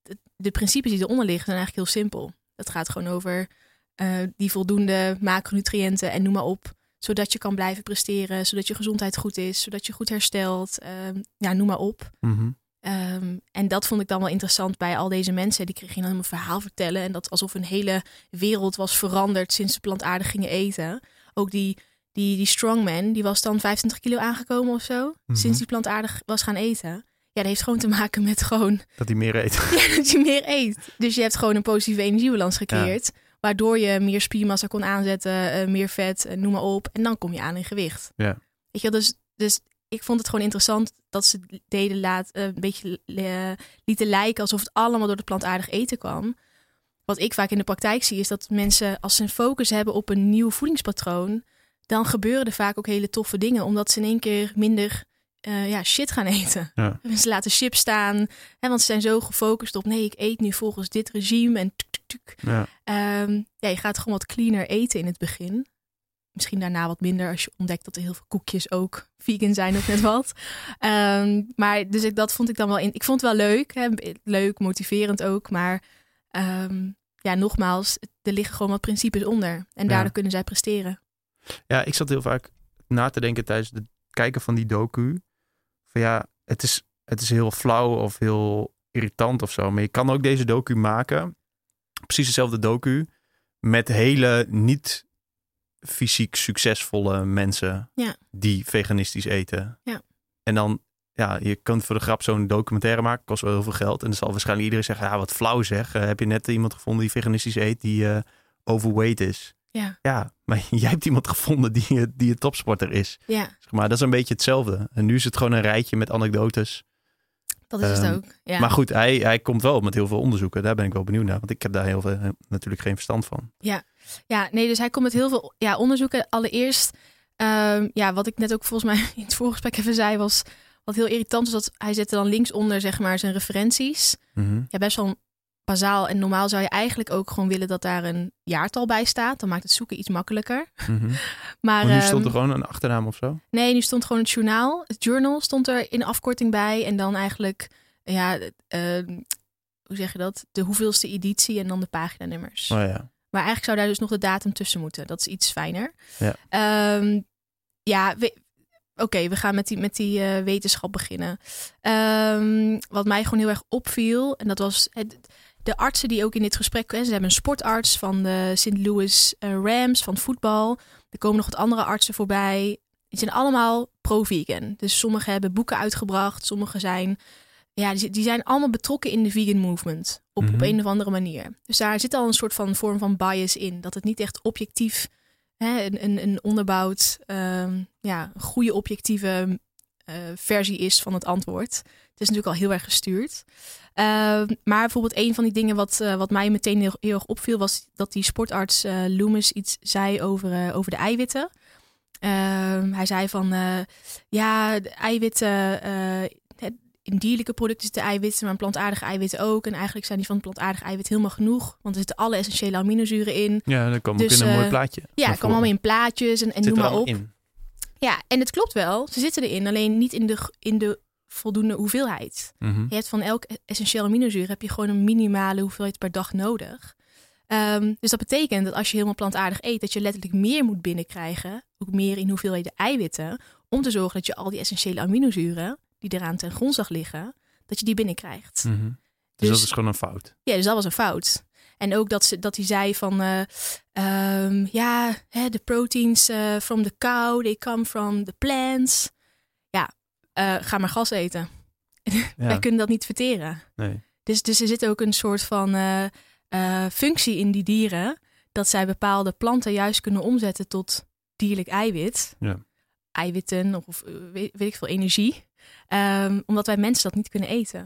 de, de principes die eronder liggen zijn eigenlijk heel simpel. Dat gaat gewoon over eh, die voldoende macronutriënten en noem maar op. Zodat je kan blijven presteren, zodat je gezondheid goed is, zodat je goed herstelt. ehm, ja, noem maar op. Mhm. Ehm, en dat vond ik dan wel interessant bij al deze mensen. Die kregen dan een verhaal vertellen. En dat alsof een hele wereld was veranderd sinds ze plantaardig gingen eten. Ook die, die, die strongman, die was dan 25 kilo aangekomen of zo. Mhm. Sinds die plantaardig was gaan eten. Ja, dat heeft gewoon te maken met gewoon Dat hij meer eet. ja, dat je meer eet. Dus je hebt gewoon een positieve energiebalans gecreëerd. Waardoor je meer spiermassa kon aanzetten, eh, meer vet, eh, noem maar op. En dan kom je aan in gewicht. Ja. Weet je, wel, dus, dus ik vond het gewoon interessant dat ze deden laat, eh, een beetje lieten lijken alsof het allemaal door het plantaardig eten kwam. Wat ik vaak in de praktijk zie, is dat mensen als ze een focus hebben op een nieuw voedingspatroon, dan gebeuren er vaak ook hele toffe dingen, omdat ze in één keer minder eh, ja, shit gaan eten. Ja. Ze laten chips staan, hè, want ze zijn zo gefocust op nee, ik eet nu volgens dit regime en tuk, tuk, tuk. Ja. Ehm, ja, je gaat gewoon wat cleaner eten in het begin. Misschien daarna wat minder als je ontdekt dat er heel veel koekjes ook vegan zijn of net wat. Ehm, maar dus ik, dat vond ik dan wel in. Ik vond het wel leuk, hè, leuk, motiverend ook. Maar ehm, ja, nogmaals, er liggen gewoon wat principes onder. En daardoor Ja. kunnen zij presteren. ja, ik zat heel vaak na te denken tijdens het kijken van die docu. Van ja, het is, het is heel flauw of heel irritant of zo. Maar je kan ook deze docu maken. Precies dezelfde docu. Met hele niet fysiek succesvolle mensen. Ja. Die veganistisch eten. Ja. En dan, ja, je kunt voor de grap zo'n documentaire maken. Kost wel heel veel geld. En dan zal waarschijnlijk iedereen zeggen, ja, wat flauw zeg. Eh, heb je net iemand gevonden die veganistisch eet, die eh, overweight is? Ja, Ja, maar jij hebt iemand gevonden die, eh, die een topsporter is. ja Zeg maar dat is een beetje hetzelfde. En nu is het gewoon een rijtje met anekdotes. Dat is het Ehm, ook. Ja. Maar goed, hij, hij komt wel met heel veel onderzoeken. Daar ben ik wel benieuwd naar. Want ik heb daar heel veel, eh, natuurlijk geen verstand van. Ja, nee, dus hij komt met heel veel ja, onderzoeken. Allereerst, ehm, ja, wat ik net ook volgens mij in het voorgesprek even zei, was wat heel irritant is dat hij zette dan linksonder zeg maar zijn referenties. Mhm. Ja, best wel bazaal en normaal zou je eigenlijk ook gewoon willen dat daar een jaartal bij staat. Dan maakt het zoeken iets makkelijker. Mhm. Maar Maar nu stond ehm, er gewoon een achternaam of zo. nee, nu stond gewoon het journaal. Het journal stond er in afkorting bij en dan eigenlijk, ja, ehm, hoe zeg je dat? De hoeveelste editie en dan de paginanummers. Oh ja. Maar eigenlijk zou daar dus nog de datum tussen moeten. Dat is iets fijner. Ja. Ehm, ja, we- oké, we gaan met die, met die eh, wetenschap beginnen. Ehm, wat mij gewoon heel erg opviel, en dat was het, de artsen die ook in dit gesprek... Hè, ze hebben een sportarts van de St. Louis eh, Rams, van voetbal. Er komen nog wat andere artsen voorbij. Die zijn allemaal pro-vegan. Dus sommigen hebben boeken uitgebracht. Sommigen zijn, ja, die, die zijn allemaal betrokken in de vegan movement. Op, op Mhm. een of andere manier. Dus daar zit al een soort van vorm van bias in. Dat het niet echt objectief, hè, een, een, een onderbouwd, ehm, ja, goede objectieve eh, versie is van het antwoord. Het is natuurlijk al heel erg gestuurd. Ehm, maar bijvoorbeeld een van die dingen wat, eh, wat mij meteen heel, heel erg opviel... was dat die sportarts eh, Loomis iets zei over, eh, over de eiwitten. Ehm, hij zei van, eh, ja, de eiwitten... eh, het- in dierlijke producten zitten eiwitten, maar in plantaardige eiwitten ook. En eigenlijk zijn die van plantaardige eiwit helemaal genoeg. Want er zitten alle essentiële aminozuren in. Ja, dan kwam Dus, ook in een mooi plaatje. Ja, het kwam allemaal in plaatjes en, en noem maar op. in. Ja, en het klopt wel. Ze zitten erin, alleen niet in de, in de voldoende hoeveelheid. Mhm. Je hebt van elk essentieel aminozuur heb je gewoon een minimale hoeveelheid per dag nodig. Ehm, dus dat betekent dat als je helemaal plantaardig eet, dat je letterlijk meer moet binnenkrijgen, ook meer in hoeveelheden eiwitten, om te zorgen dat je al die essentiële aminozuren die eraan ten grondslag liggen, dat je die binnenkrijgt. Mhm. Dus, Dus- dat is gewoon een fout. Ja, dus dat was een fout. En ook dat, ze, dat hij zei van, eh, ehm, ja, de proteins eh, from the cow, they come from the plants. Eh, ga maar gas eten. Wij kunnen dat niet verteren. Nee. Dus, dus er zit ook een soort van eh, eh, functie in die dieren. Dat zij bepaalde planten juist kunnen omzetten tot dierlijk eiwit. Ja. Eiwitten of, of, weet, weet ik veel, energie. Ehm, omdat wij mensen dat niet kunnen eten.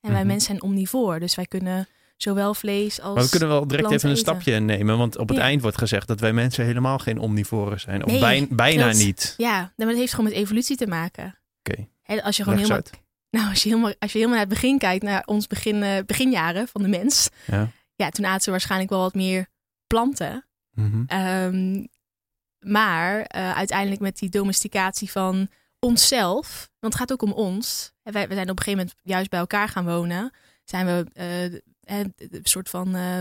En wij Mhm. mensen zijn omnivoor. Dus wij kunnen zowel vlees als... Maar we kunnen wel direct even een eten. stapje nemen. Want op het Ja. eind wordt gezegd dat wij mensen helemaal geen omnivoren zijn. Of Nee, bij- bijna niet. Ja, maar dat heeft gewoon met evolutie te maken. Oké. Als je gewoon helemaal... Nou, als je helemaal, als je helemaal naar het begin kijkt, naar ons begin, eh, beginjaren van de mens. Ja. Ja, toen aten ze waarschijnlijk wel wat meer planten. Mhm. Ehm, maar eh, uiteindelijk met die domesticatie van onszelf, want het gaat ook om ons. En wij, we zijn op een gegeven moment juist bij elkaar gaan wonen. Zijn we eh, een soort van eh,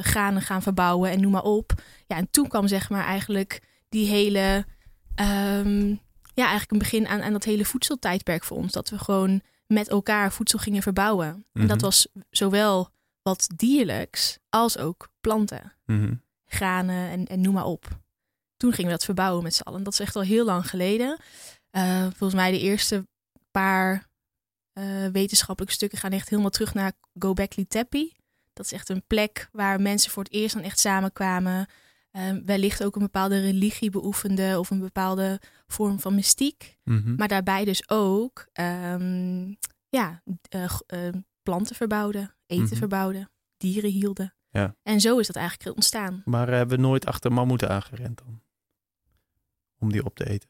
granen gaan verbouwen en noem maar op. Ja, en toen kwam zeg maar eigenlijk die hele, ehm, ja, eigenlijk een begin aan, aan dat hele voedseltijdperk voor ons. Dat we gewoon met elkaar voedsel gingen verbouwen. En dat Mhm. was zowel wat dierlijks als ook planten Mhm. granen en, en noem maar op. Toen gingen we dat verbouwen met z'n allen. Dat is echt al heel lang geleden. Eh, volgens mij de eerste paar eh, wetenschappelijke stukken gaan echt helemaal terug naar Gobekli Tepe. Dat is echt een plek waar mensen voor het eerst dan echt samenkwamen. Eh, wellicht ook een bepaalde religie beoefenden of een bepaalde vorm van mystiek. Mhm. Maar daarbij dus ook ehm, ja, eh, g- eh, planten verbouwden, eten Mhm. verbouwden, dieren hielden. Ja. En zo is dat eigenlijk ontstaan. Maar hebben we nooit achter mammoeten aangerend dan? Om die op te eten.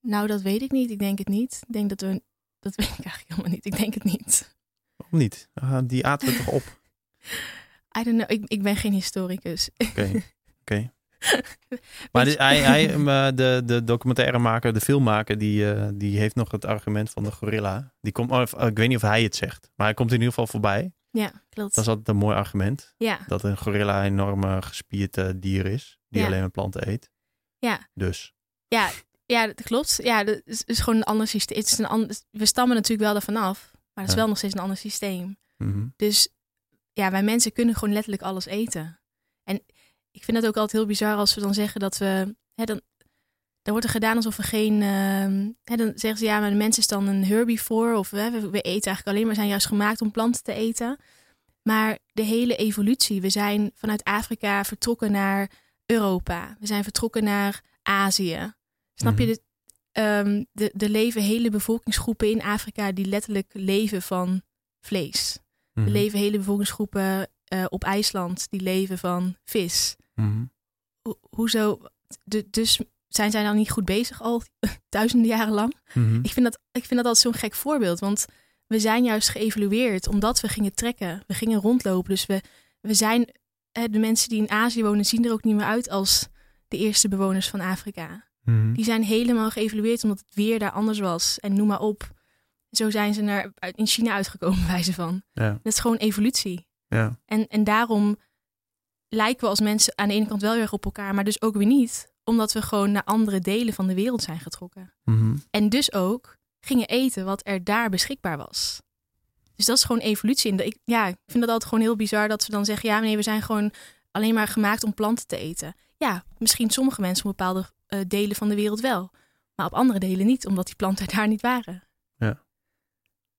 Nou, dat weet ik niet. Ik denk het niet. Ik denk dat we. Dat weet ik eigenlijk helemaal niet. Ik denk het niet. Waarom niet? Ah, die aten we toch op? I don't know. Ik, ik ben geen historicus. Oké. Maar hij, hij, eh, de, de documentairemaker, de filmmaker, die, eh, die heeft nog het argument van de gorilla. Die komt, of, eh, ik weet niet of hij het zegt, maar hij komt in ieder geval voorbij. Ja, klopt. Dat is altijd een mooi argument. Ja, Dat een gorilla een enorme gespierd dier is, die Ja. alleen maar planten eet. ja, Dus. ja, ja, dat klopt. Ja, dat is, is gewoon een ander systeem. Het is een ander, we stammen natuurlijk wel ervan af, maar het is Ja. wel nog steeds een ander systeem. mhm. Dus ja, wij mensen kunnen gewoon letterlijk alles eten. En ik vind het ook altijd heel bizar als we dan zeggen dat we. Hè, dan, dan wordt er gedaan alsof we geen. ehm, hè, dan zeggen ze ja, maar de mens is dan een herbivore. Of hè, we, we eten eigenlijk alleen maar, zijn juist gemaakt om planten te eten. Maar de hele evolutie. We zijn vanuit Afrika vertrokken naar Europa. We zijn vertrokken naar Azië. Snap je? Mhm. De, ehm, de, de leven hele bevolkingsgroepen in Afrika die letterlijk leven van vlees. Mhm. Er leven hele bevolkingsgroepen eh, op IJsland die leven van vis. Mhm. Ho- hoezo? De, dus zijn zij dan niet goed bezig al duizenden jaren lang? Mhm. Ik vind dat, ik vind dat altijd zo'n gek voorbeeld. Want we zijn juist geëvalueerd omdat we gingen trekken. We gingen rondlopen. Dus we, we zijn, de mensen die in Azië wonen zien er ook niet meer uit als de eerste bewoners van Afrika. Mhm. Die zijn helemaal geëvalueerd omdat het weer daar anders was. En noem maar op. Zo zijn ze naar, in China uitgekomen, bij wijze van. Ja, Dat is gewoon evolutie. ja. En, en daarom lijken we als mensen aan de ene kant wel heel erg op elkaar, maar dus ook weer niet. Omdat we gewoon naar andere delen van de wereld zijn getrokken. Mhm. En dus ook gingen eten wat er daar beschikbaar was. Dus dat is gewoon evolutie. En ik, ja, ik vind dat altijd gewoon heel bizar dat we dan zeggen... ja, nee, we zijn gewoon alleen maar gemaakt om planten te eten. Ja, misschien sommige mensen op bepaalde eh, delen van de wereld wel. Maar op andere delen niet, omdat die planten daar niet waren.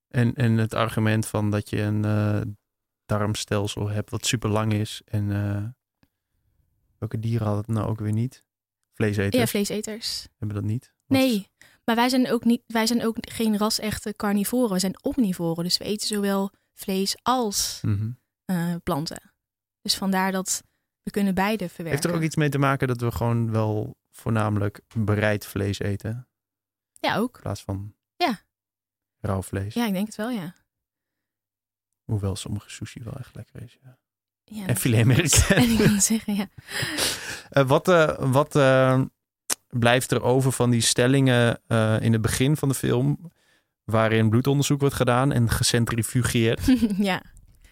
En, en het argument van dat je een eh, darmstelsel hebt wat super lang is. En eh, welke dieren hadden het nou ook weer niet? Vleeseters Ja, vleeseters. hebben dat niet. Wat is- Nee, maar wij zijn ook, niet, wij zijn ook geen ras-echte carnivoren. We zijn omnivoren. Dus we eten zowel vlees als Mhm. eh, planten. Dus vandaar dat we kunnen beide verwerken. Heeft er ook iets mee te maken dat we gewoon wel voornamelijk bereid vlees eten? Ja, ook. In plaats van Ja. rauw vlees. Ja, ik denk het wel, ja. Hoewel sommige sushi wel echt lekker is. Ja. ja En filet. En ik wil zeggen, ja. Eh, wat, eh, wat, eh, blijft er over van die stellingen in het begin van de film, waarin bloedonderzoek wordt gedaan en gecentrifugeerd. ja,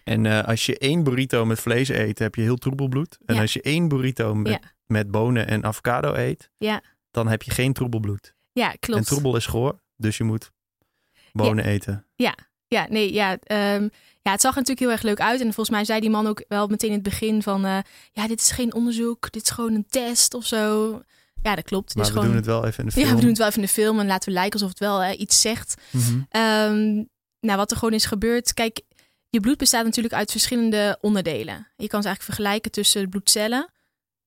En als je één burrito met vlees eet, heb je heel troebel bloed. En Ja. als je één burrito met, Ja. met bonen en avocado eet, ja, dan heb je geen troebel bloed. ja, klopt. En troebel is goor, dus je moet bonen eten. Ja, nee, ja, ehm, ja, het zag er natuurlijk heel erg leuk uit. En volgens mij zei die man ook wel meteen in het begin van... eh, ja, dit is geen onderzoek, dit is gewoon een test of zo. Ja, dat klopt. Maar we gewoon... doen het wel even in de film. Ja, we doen het wel even in de film en laten we lijken alsof het wel iets zegt. Mhm. Ehm, nou, wat er gewoon is gebeurd. Kijk, je bloed bestaat natuurlijk uit verschillende onderdelen. Je kan het eigenlijk vergelijken tussen de bloedcellen,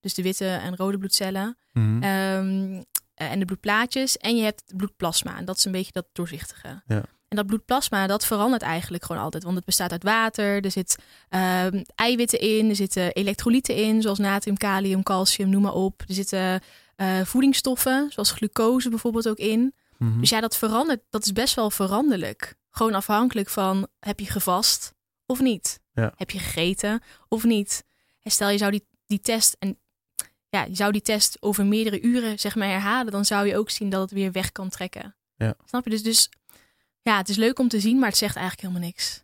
dus de witte en rode bloedcellen, Mhm. ehm, eh, en de bloedplaatjes. En je hebt het bloedplasma. En dat is een beetje dat doorzichtige. Ja. En dat bloedplasma, dat verandert eigenlijk gewoon altijd. Want het bestaat uit water, er zit ehm, eiwitten in, er zitten elektrolyten in, zoals natrium, kalium, calcium, noem maar op. Er zitten eh, voedingsstoffen, zoals glucose bijvoorbeeld ook in. Mhm. Dus ja, dat verandert. Dat is best wel veranderlijk. Gewoon afhankelijk van heb je gevast of niet? Ja. Heb je gegeten of niet? En stel je zou die, die test en ja, je zou die test over meerdere uren zeg maar herhalen, dan zou je ook zien dat het weer weg kan trekken. Ja. Snap je? Dus, dus ja, het is leuk om te zien, maar het zegt eigenlijk helemaal niks.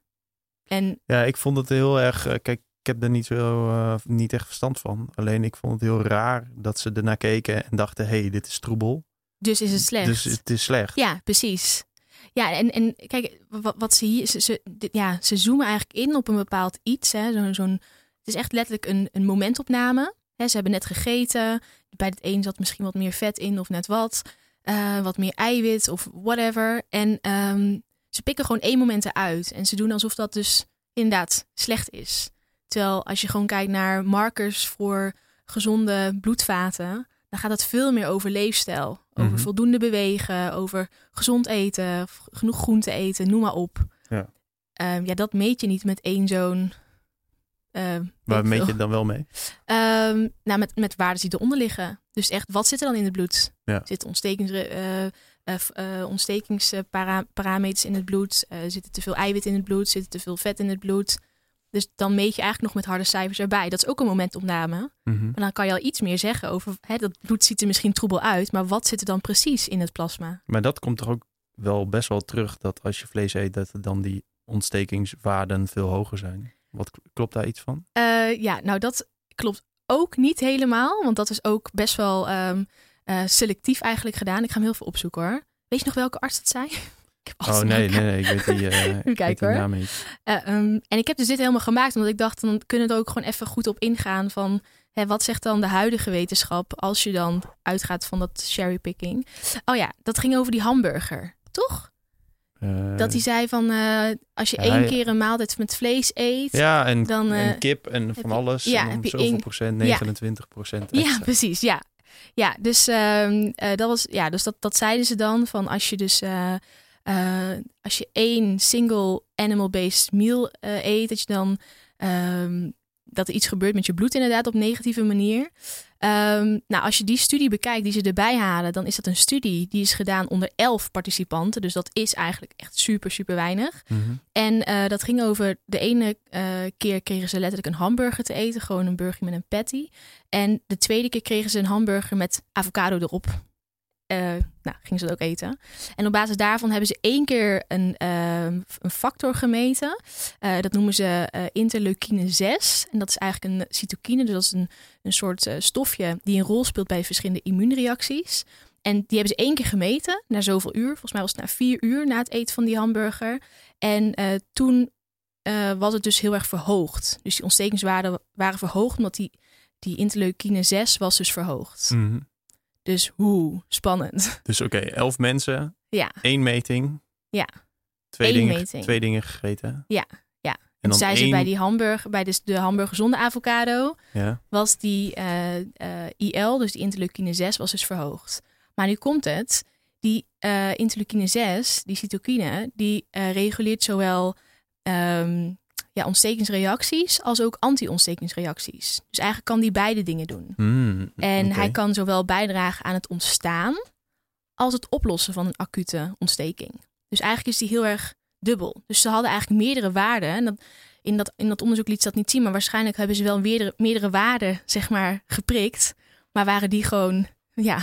En Ja, ik vond het heel erg. eh, kijk, ik heb er niet, zo, eh, niet echt verstand van. Alleen ik vond het heel raar dat ze ernaar keken en dachten: hé, hey, dit is troebel. dus is het slecht. Dus het is slecht. Ja, precies. Ja, en, en kijk, wat, wat ze hier, ze, ze, ja, ze zoomen eigenlijk in op een bepaald iets. Hè, zo'n, zo'n, het is echt letterlijk een, een momentopname. Hè, ze hebben net gegeten. Bij het een zat misschien wat meer vet in of net wat. Eh, wat meer eiwit of whatever. En ehm, ze pikken gewoon één moment eruit. En ze doen alsof dat dus inderdaad slecht is. Terwijl als je gewoon kijkt naar markers voor gezonde bloedvaten, dan gaat het veel meer over leefstijl. Over Mhm. voldoende bewegen, over gezond eten, genoeg groente eten, noem maar op. Ja. Ehm, ja, dat meet je niet met één zo'n. Ehm, Waar meet je dan wel mee? Ehm, nou, met, met waarden die eronder liggen. Dus echt, wat zit er dan in het bloed? Ja. Zit ontstekings, eh, eh, eh, ontstekingsparameters in het bloed? Zit er te veel eiwit in het bloed? Zit er te veel vet in het bloed? Dus dan meet je eigenlijk nog met harde cijfers erbij. Dat is ook een momentopname. Mhm. Maar dan kan je al iets meer zeggen over... Hè, dat bloed ziet er misschien troebel uit, maar wat zit er dan precies in het plasma? Maar dat komt toch ook wel best wel terug dat als je vlees eet, dat dan die ontstekingswaarden veel hoger zijn. Wat klopt daar iets van? Eh, ja, nou dat klopt ook niet helemaal. Want dat is ook best wel ehm, eh, selectief eigenlijk gedaan. Ik ga hem heel veel opzoeken hoor. Weet je nog welke arts dat zei? Oh nee, nee, nee, ik weet die, eh, die kijken, hoor. naam niet. Eh, ehm, en ik heb dus dit helemaal gemaakt omdat ik dacht, dan kunnen we er ook gewoon even goed op ingaan van hè, wat zegt dan de huidige wetenschap als je dan uitgaat van dat cherrypicking. Oh ja, dat ging over die hamburger, toch? Eh, Dat hij zei van eh, als je ja, één keer een maaltijd met vlees eet. Ja, en, dan, en eh, kip en van je- alles. ja, en heb je zoveel één- procent, Ja. 29 procent Ja, precies. Ja, ja dus, ehm, eh, dat, was, ja, dus dat, dat zeiden ze dan van als je dus als je één single animal-based meal eet, dat je dan ehm, dat er iets gebeurt met je bloed inderdaad op negatieve manier. Ehm, nou, als je die studie bekijkt die ze erbij halen, dan is dat een studie die is gedaan onder elf participanten. Dus dat is eigenlijk echt super, super weinig. Mhm. En eh, dat ging over de ene eh, keer kregen ze letterlijk een hamburger te eten, gewoon een burger met een patty. En de tweede keer kregen ze een hamburger met avocado erop. Eh, nou, gingen ze dat ook eten. En op basis daarvan hebben ze één keer een, eh, een factor gemeten. Eh, dat noemen ze eh, interleukine 6. En dat is eigenlijk een cytokine, dus dat is een, een soort stofje die een rol speelt bij verschillende immuunreacties. En die hebben ze één keer gemeten, na zoveel uur. Volgens mij was het na vier uur na het eten van die hamburger. En toen was het dus heel erg verhoogd. Dus die ontstekingswaarden waren verhoogd, omdat die, die interleukine 6 was dus verhoogd. Mhm. Dus hoe spannend. Dus oké, elf mensen, Ja, één meting. Ja. Twee, Eén dingen, meting. twee dingen gegeten. Ja, ja. En en dan zei ze één, bij die hamburger, bij de, de hamburger zonder avocado, ja. was die eh, eh, IL, dus die interleukine 6, was dus verhoogd. Maar nu komt het, die eh interleukine 6, die cytokine, die reguleert zowel ehm, ja, ontstekingsreacties als ook anti-ontstekingsreacties. Dus eigenlijk kan die beide dingen doen. Hmm, En hij kan zowel bijdragen aan het ontstaan als het oplossen van een acute ontsteking. Dus eigenlijk is die heel erg dubbel. Dus ze hadden eigenlijk meerdere waarden. En dat, in, dat, in dat onderzoek liet ze dat niet zien, maar waarschijnlijk hebben ze wel meerdere, meerdere waarden zeg maar, geprikt. Maar waren die gewoon ja,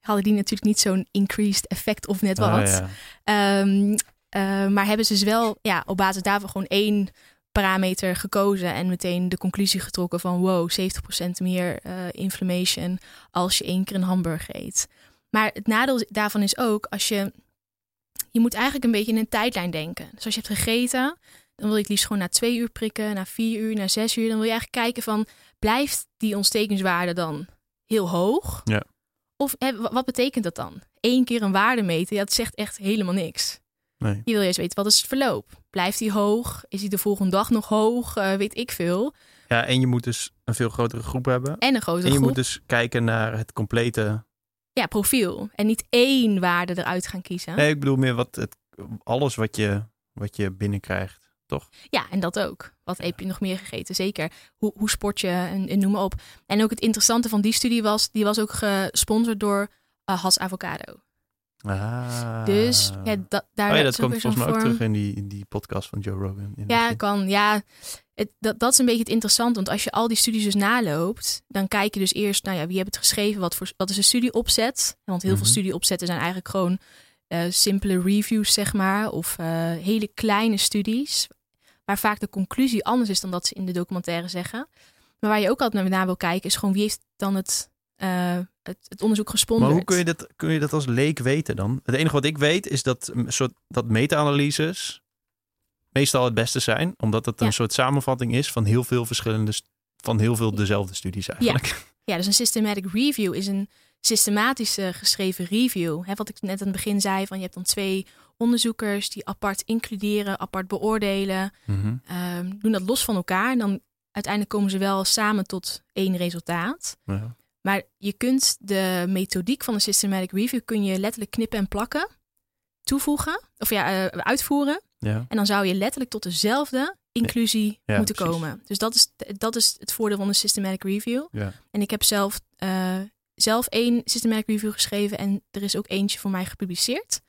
hadden die natuurlijk niet zo'n increased effect of net Ah, wat. ja. Ehm, eh, maar hebben ze dus wel ja, op basis daarvan gewoon één parameter gekozen en meteen de conclusie getrokken van wow, 70% meer eh, inflammation als je één keer een hamburger eet. Maar het nadeel daarvan is ook als je, je moet eigenlijk een beetje in een tijdlijn denken. Dus als je hebt gegeten, dan wil je het liefst gewoon na twee uur prikken, na vier uur, na zes uur. Dan wil je eigenlijk kijken van, blijft die ontstekingswaarde dan heel hoog? Ja. Of hè, wat betekent dat dan? Eén keer een waarde meten, ja, dat zegt echt helemaal niks. Nee. Je wil juist weten, wat is het verloop? Blijft die hoog? Is die de volgende dag nog hoog? Eh, weet ik veel. ja, en je moet dus een veel grotere groep hebben. En een grotere En je groep. moet dus kijken naar het complete... Ja, profiel. En niet één waarde eruit gaan kiezen. Nee, ik bedoel meer wat het, alles wat je, wat je binnenkrijgt, toch? Ja, en dat ook. Wat heb je nog meer gegeten? Zeker. Hoe, hoe sport je en, en noem maar op. En ook het interessante van die studie was, die was ook gesponsord door uh, Has Avocado. Ah. Dus ja, da, daar Oh ja, dat komt volgens mij ook vorm. terug in die, in die podcast van Joe Rogan. Ja, kan. Ja, het, dat, dat is een beetje het interessante. Want als je al die studies dus naloopt, dan kijk je dus eerst, nou ja, wie heeft het geschreven? Wat, voor, wat is de studieopzet? Want heel Mhm. veel studieopzetten zijn eigenlijk gewoon eh, simpele reviews, zeg maar. Of eh, hele kleine studies. Waar vaak de conclusie anders is dan dat ze in de documentaire zeggen. Maar waar je ook altijd naar, naar wil kijken, is gewoon wie heeft dan het, eh, het, het onderzoek gesponsord. Maar hoe kun je, dat, kun je dat als leek weten dan? Het enige wat ik weet is dat, soort, dat meta-analyses meestal het beste zijn. Omdat het een Ja. soort samenvatting is van heel veel verschillende, van heel veel dezelfde studies eigenlijk. Ja, dus een systematic review is een systematische geschreven review. Wat ik net aan het begin zei, van je hebt dan twee onderzoekers die apart includeren, apart beoordelen, Mhm. ehm, doen dat los van elkaar. En dan uiteindelijk komen ze wel samen tot één resultaat. Ja. Maar je kunt de methodiek van een systematic review kun je letterlijk knippen en plakken, toevoegen of ja, eh, uitvoeren. Ja. En dan zou je letterlijk tot dezelfde inclusie Ja, moeten precies. komen. Dus dat is, dat is het voordeel van een systematic review. Ja. En ik heb zelf, eh, zelf één systematic review geschreven en er is ook eentje voor mij gepubliceerd.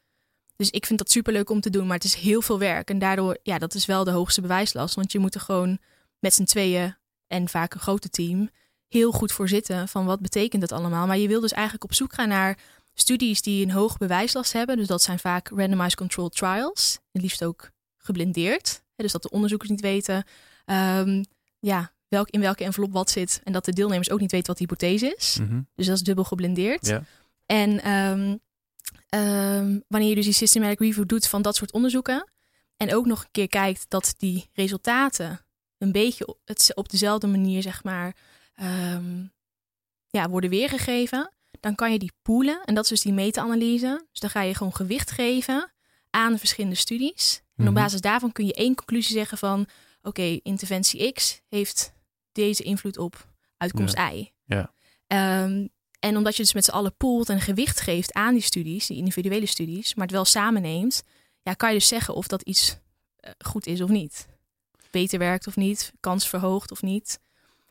Dus ik vind dat super leuk om te doen, maar het is heel veel werk. En daardoor, ja, dat is wel de hoogste bewijslast. Want je moet er gewoon met z'n tweeën en vaak een grote team heel goed voor zitten van wat betekent dat allemaal. Maar je wil dus eigenlijk op zoek gaan naar studies die een hoog bewijslast hebben. Dus dat zijn vaak randomized controlled trials. Het liefst ook geblindeerd. Dus dat de onderzoekers niet weten ehm, ja, welk, in welke envelop wat zit. En dat de deelnemers ook niet weten wat de hypothese is. Mhm. Dus dat is dubbel geblindeerd. En ehm, ehm, wanneer je dus die systematic review doet van dat soort onderzoeken. En ook nog een keer kijkt dat die resultaten een beetje op, het, op dezelfde manier, zeg maar, ehm, ja, worden weergegeven. Dan kan je die poolen. En dat is dus die meta-analyse. Dus dan ga je gewoon gewicht geven aan de verschillende studies. En op Mhm. basis daarvan kun je één conclusie zeggen van... oké, interventie X heeft deze invloed op uitkomst Y. Ja. Ehm, en omdat je dus met z'n allen poolt en gewicht geeft aan die studies, die individuele studies, maar het wel samen neemt, ja, kan je dus zeggen of dat iets eh, goed is of niet. Beter werkt of niet, kans verhoogt of niet.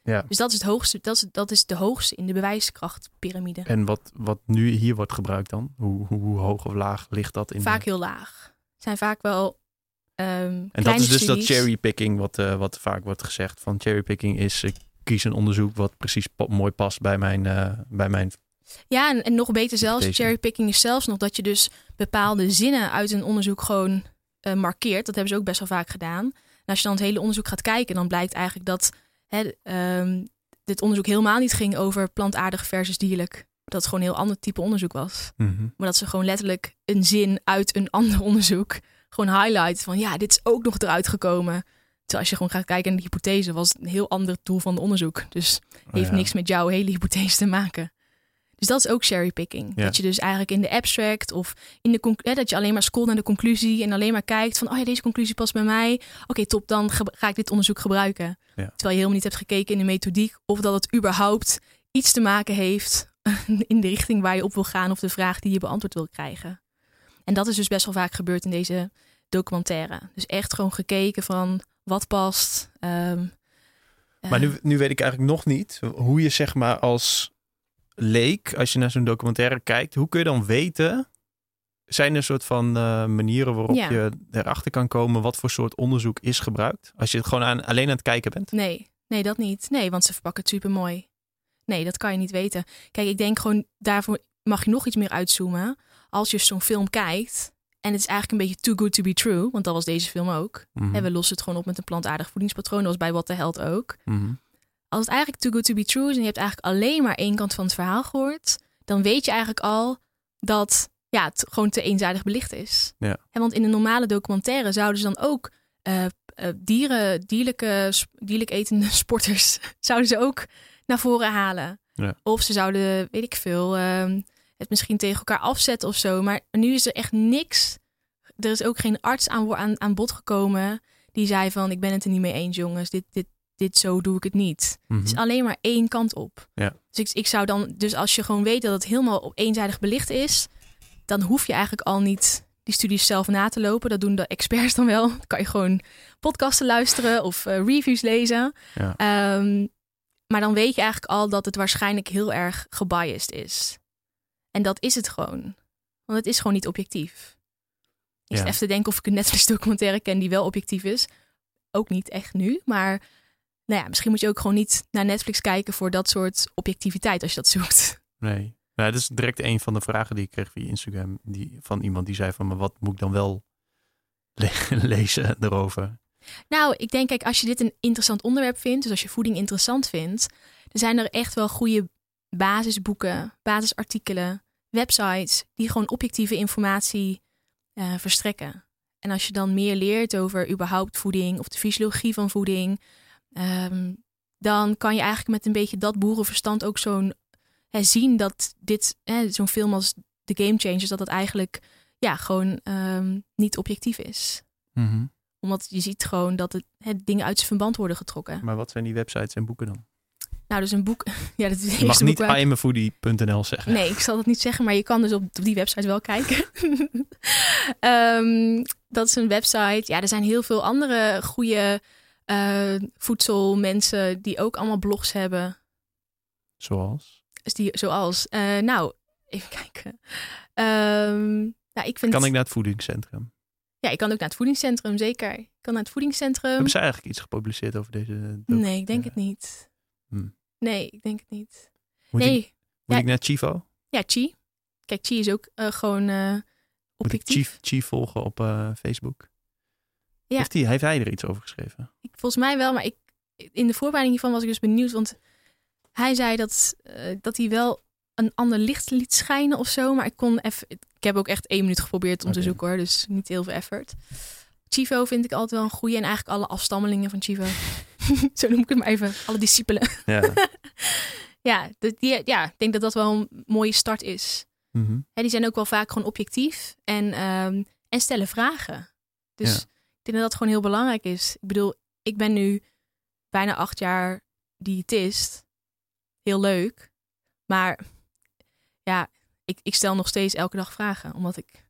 Ja. Dus dat is, het hoogste, dat, is, dat is de hoogste in de bewijskrachtpyramide. En wat, wat nu hier wordt gebruikt dan? Hoe, hoe, hoe hoog of laag ligt dat in? Vaak de... heel laag. Het zijn vaak wel ehm En dat is dus studies. dat cherrypicking wat, eh, wat vaak wordt gezegd. Van cherrypicking is ik kies een onderzoek wat precies pa- mooi past bij mijn, eh, bij mijn Ja, en, en nog beter zelfs, cherrypicking is zelfs nog dat je dus bepaalde zinnen uit een onderzoek gewoon eh, markeert. Dat hebben ze ook best wel vaak gedaan. En als je dan het hele onderzoek gaat kijken, dan blijkt eigenlijk dat hè, ehm, dit onderzoek helemaal niet ging over plantaardig versus dierlijk. Dat het gewoon een heel ander type onderzoek was. Mhm. Maar dat ze gewoon letterlijk een zin uit een ander onderzoek gewoon highlight van ja, dit is ook nog eruit gekomen. Terwijl als je gewoon gaat kijken naar de hypothese, was het een heel ander doel van het onderzoek. Dus Oh heeft ja. niks met jouw hele hypothese te maken. Dus dat is ook cherrypicking. Ja. Dat je dus eigenlijk in de abstract of in de hè, dat je alleen maar scrolt naar de conclusie en alleen maar kijkt van oh ja, deze conclusie past bij mij. Oké, top, dan ga ik dit onderzoek gebruiken. Ja. Terwijl je helemaal niet hebt gekeken in de methodiek of dat het überhaupt iets te maken heeft in de richting waar je op wil gaan of de vraag die je beantwoord wil krijgen. En dat is dus best wel vaak gebeurd in deze documentaire. Dus echt gewoon gekeken van wat past. ehm, Maar eh, nu, nu weet ik eigenlijk nog niet hoe je zeg maar als leek, als je naar zo'n documentaire kijkt, hoe kun je dan weten, zijn er een soort van eh, manieren waarop Ja. je erachter kan komen wat voor soort onderzoek is gebruikt? Als je het gewoon aan, alleen aan het kijken bent. Nee, nee, dat niet. Nee, want ze verpakken het super mooi. Nee, dat kan je niet weten. Kijk, ik denk gewoon, daarvoor mag je nog iets meer uitzoomen. Als je zo'n film kijkt en het is eigenlijk een beetje too good to be true, want dat was deze film ook. Mhm. En we lossen het gewoon op met een plantaardig voedingspatroon, dat was bij What the Held ook. Mhm. Als het eigenlijk too good to be true is en je hebt eigenlijk alleen maar één kant van het verhaal gehoord, dan weet je eigenlijk al dat ja, het gewoon te eenzijdig belicht is. Ja. En want in een normale documentaire zouden ze dan ook eh, eh, dieren, dierlijke, dierlijk etende sporters, zouden ze ook naar voren halen. Ja. Of ze zouden, weet ik veel, ehm, het misschien tegen elkaar afzetten of zo. Maar nu is er echt niks. Er is ook geen arts aan, aan, aan bod gekomen die zei van, ik ben het er niet mee eens jongens, dit, dit, dit zo doe ik het niet. Mhm. Het is alleen maar één kant op. Ja. Dus ik, ik zou dan, dus als je gewoon weet dat het helemaal op eenzijdig belicht is, dan hoef je eigenlijk al niet die studies zelf na te lopen. Dat doen de experts dan wel. Dan kan je gewoon podcasten luisteren of eh, reviews lezen. Ja. Ehm, maar dan weet je eigenlijk al dat het waarschijnlijk heel erg gebiased is. En dat is het gewoon. Want het is gewoon niet objectief. Ik Ja. even te denken of ik een Netflix documentaire ken die wel objectief is. Ook niet echt nu, maar nou ja, misschien moet je ook gewoon niet naar Netflix kijken voor dat soort objectiviteit als je dat zoekt. Nee. Nou, dat is direct een van de vragen die ik kreeg via Instagram. Die, van iemand die zei van, maar wat moet ik dan wel le- lezen erover? Nou, ik denk, kijk, als je dit een interessant onderwerp vindt, dus als je voeding interessant vindt, dan zijn er echt wel goede basisboeken, basisartikelen, websites die gewoon objectieve informatie eh, verstrekken. En als je dan meer leert over überhaupt voeding of de fysiologie van voeding, ehm, dan kan je eigenlijk met een beetje dat boerenverstand ook zo'n hè, zien dat dit, hè, zo'n film als The Game Changers, dat dat eigenlijk ja, gewoon ehm, niet objectief is Mhm. omdat je ziet gewoon dat het, hè, dingen uit zijn verband worden getrokken. Maar wat zijn die websites en boeken dan? Nou, dus een boek. Ja, dat is Je mag niet imafoodie.nl zeggen. Nee, ik zal dat niet zeggen, maar je kan dus op die website wel kijken. Ehm, dat is een website. Ja, er zijn heel veel andere goede eh, voedselmensen die ook allemaal blogs hebben. Zoals? Die, zoals, eh, nou, even kijken. Ehm, nou, ik vind Kan ik naar het voedingscentrum? Ja, ik kan ook naar het voedingscentrum, zeker. Ik kan naar het voedingscentrum. Hebben ze eigenlijk iets gepubliceerd over deze doc? Nee, ik denk Ja. het niet. Hmm. Nee, ik denk het niet. Moet, nee, ik, moet Ja. ik naar Chivo? Ja, Chi. Kijk, Chi is ook eh, gewoon eh, Moet ik objectief. Chief, Chief volgen op Facebook? Ja. Heeft, hij, heeft hij er iets over geschreven? Ik, volgens mij wel, maar ik, in de voorbereiding hiervan was ik dus benieuwd. Want hij zei dat, eh, dat hij wel een ander licht liet schijnen of zo. Maar ik kon even... Ik heb ook echt één minuut geprobeerd om te zoeken hoor. Dus niet heel veel effort. Chivo vind ik altijd wel een goede. En eigenlijk alle afstammelingen van Chivo. zo noem ik het maar even. Alle discipelen. Ja. ja, de- die, ja, ik denk dat dat wel een mooie start is. Hè, die zijn ook wel vaak gewoon objectief en, ehm, en stellen vragen. Dus Ja. Ik denk dat dat gewoon heel belangrijk is. Ik bedoel, ik ben nu bijna acht jaar diëtist. Heel leuk. Maar ja, ik, ik stel nog steeds elke dag vragen. Omdat ik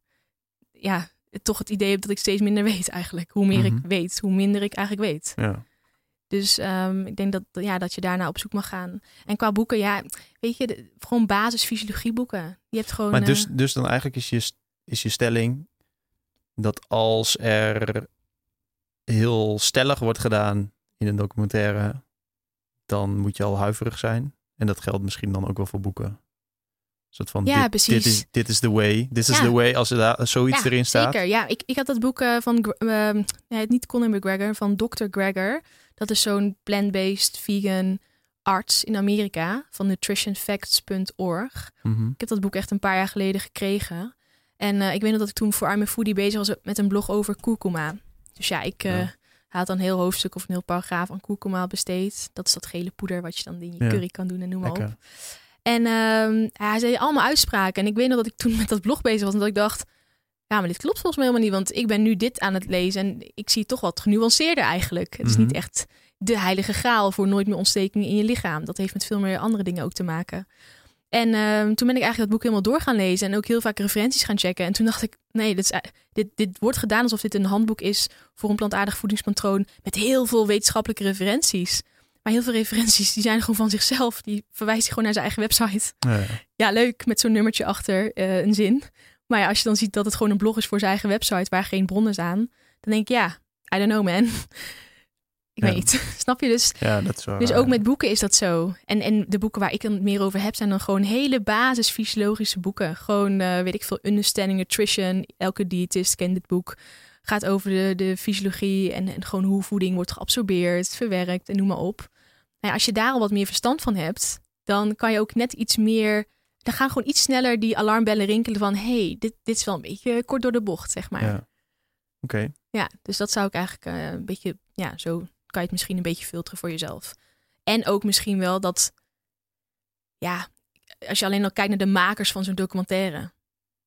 ja, toch het idee heb dat ik steeds minder weet eigenlijk. Hoe meer Mhm. ik weet, hoe minder ik eigenlijk weet. ja. Dus ehm, ik denk dat, ja, dat je daarna op zoek mag gaan. En qua boeken, ja, weet je, de- gewoon basis fysiologieboeken. Je hebt gewoon. Maar dus, eh, dus dan eigenlijk is je, is je stelling dat als er heel stellig wordt gedaan in een documentaire, dan moet je al huiverig zijn. En dat geldt misschien dan ook wel voor boeken. Een soort van, Ja, dit, precies. Dit is, dit is the way. This is the way. Als er daar zoiets ja, erin staat. Zeker, ja. Ik, ik had dat boek eh, van, ehm, nee, niet Conor McGregor, van Dr. Gregor. Dat is zo'n plant-based vegan arts in Amerika van nutritionfacts.org. Mhm. Ik heb dat boek echt een paar jaar geleden gekregen. En eh, ik weet nog dat ik toen voor I'm a Foodie bezig was met een blog over kurkuma. Dus ja, ik eh, Ja. had dan een heel hoofdstuk of een heel paragraaf aan kurkuma besteed. Dat is dat gele poeder wat je dan in je curry kan doen en noem maar op. En ehm, hij zei allemaal uitspraken. En ik weet nog dat ik toen met dat blog bezig was. En dat ik dacht, ja, maar dit klopt volgens mij helemaal niet. Want ik ben nu dit aan het lezen. En ik zie het toch wat genuanceerder eigenlijk. Het is Mhm. niet echt de heilige graal voor nooit meer ontstekingen in je lichaam. Dat heeft met veel meer andere dingen ook te maken. En ehm, toen ben ik eigenlijk dat boek helemaal door gaan lezen. En ook heel vaak referenties gaan checken. En toen dacht ik, nee, dit, is, dit, dit wordt gedaan alsof dit een handboek is voor een plantaardig voedingspatroon. Met heel veel wetenschappelijke referenties. Maar heel veel referenties, die zijn gewoon van zichzelf. Die verwijst hij gewoon naar zijn eigen website. Ja, ja. Ja, leuk, met zo'n nummertje achter eh, een zin. Maar ja, als je dan ziet dat het gewoon een blog is voor zijn eigen website waar geen bronnen staan, dan denk ik, ja, I don't know man. Ik Ja. weet niet. Snap je? Dus, Ja, dat is dus ook met boeken is dat zo. En, en de boeken waar ik het meer over heb, zijn dan gewoon hele basis fysiologische boeken. Gewoon, eh, weet ik veel, Understanding Nutrition. Elke diëtist kent dit boek. Gaat over de, de fysiologie en, en gewoon hoe voeding wordt geabsorbeerd, verwerkt en noem maar op. Nou ja, als je daar al wat meer verstand van hebt, dan kan je ook net iets meer. Dan gaan gewoon iets sneller die alarmbellen rinkelen van: hey, dit, dit is wel een beetje kort door de bocht, zeg maar. Ja. Oké. Ja, dus dat zou ik eigenlijk eh, een beetje, ja, zo kan je het misschien een beetje filteren voor jezelf. En ook misschien wel dat, ja, als je alleen al kijkt naar de makers van zo'n documentaire.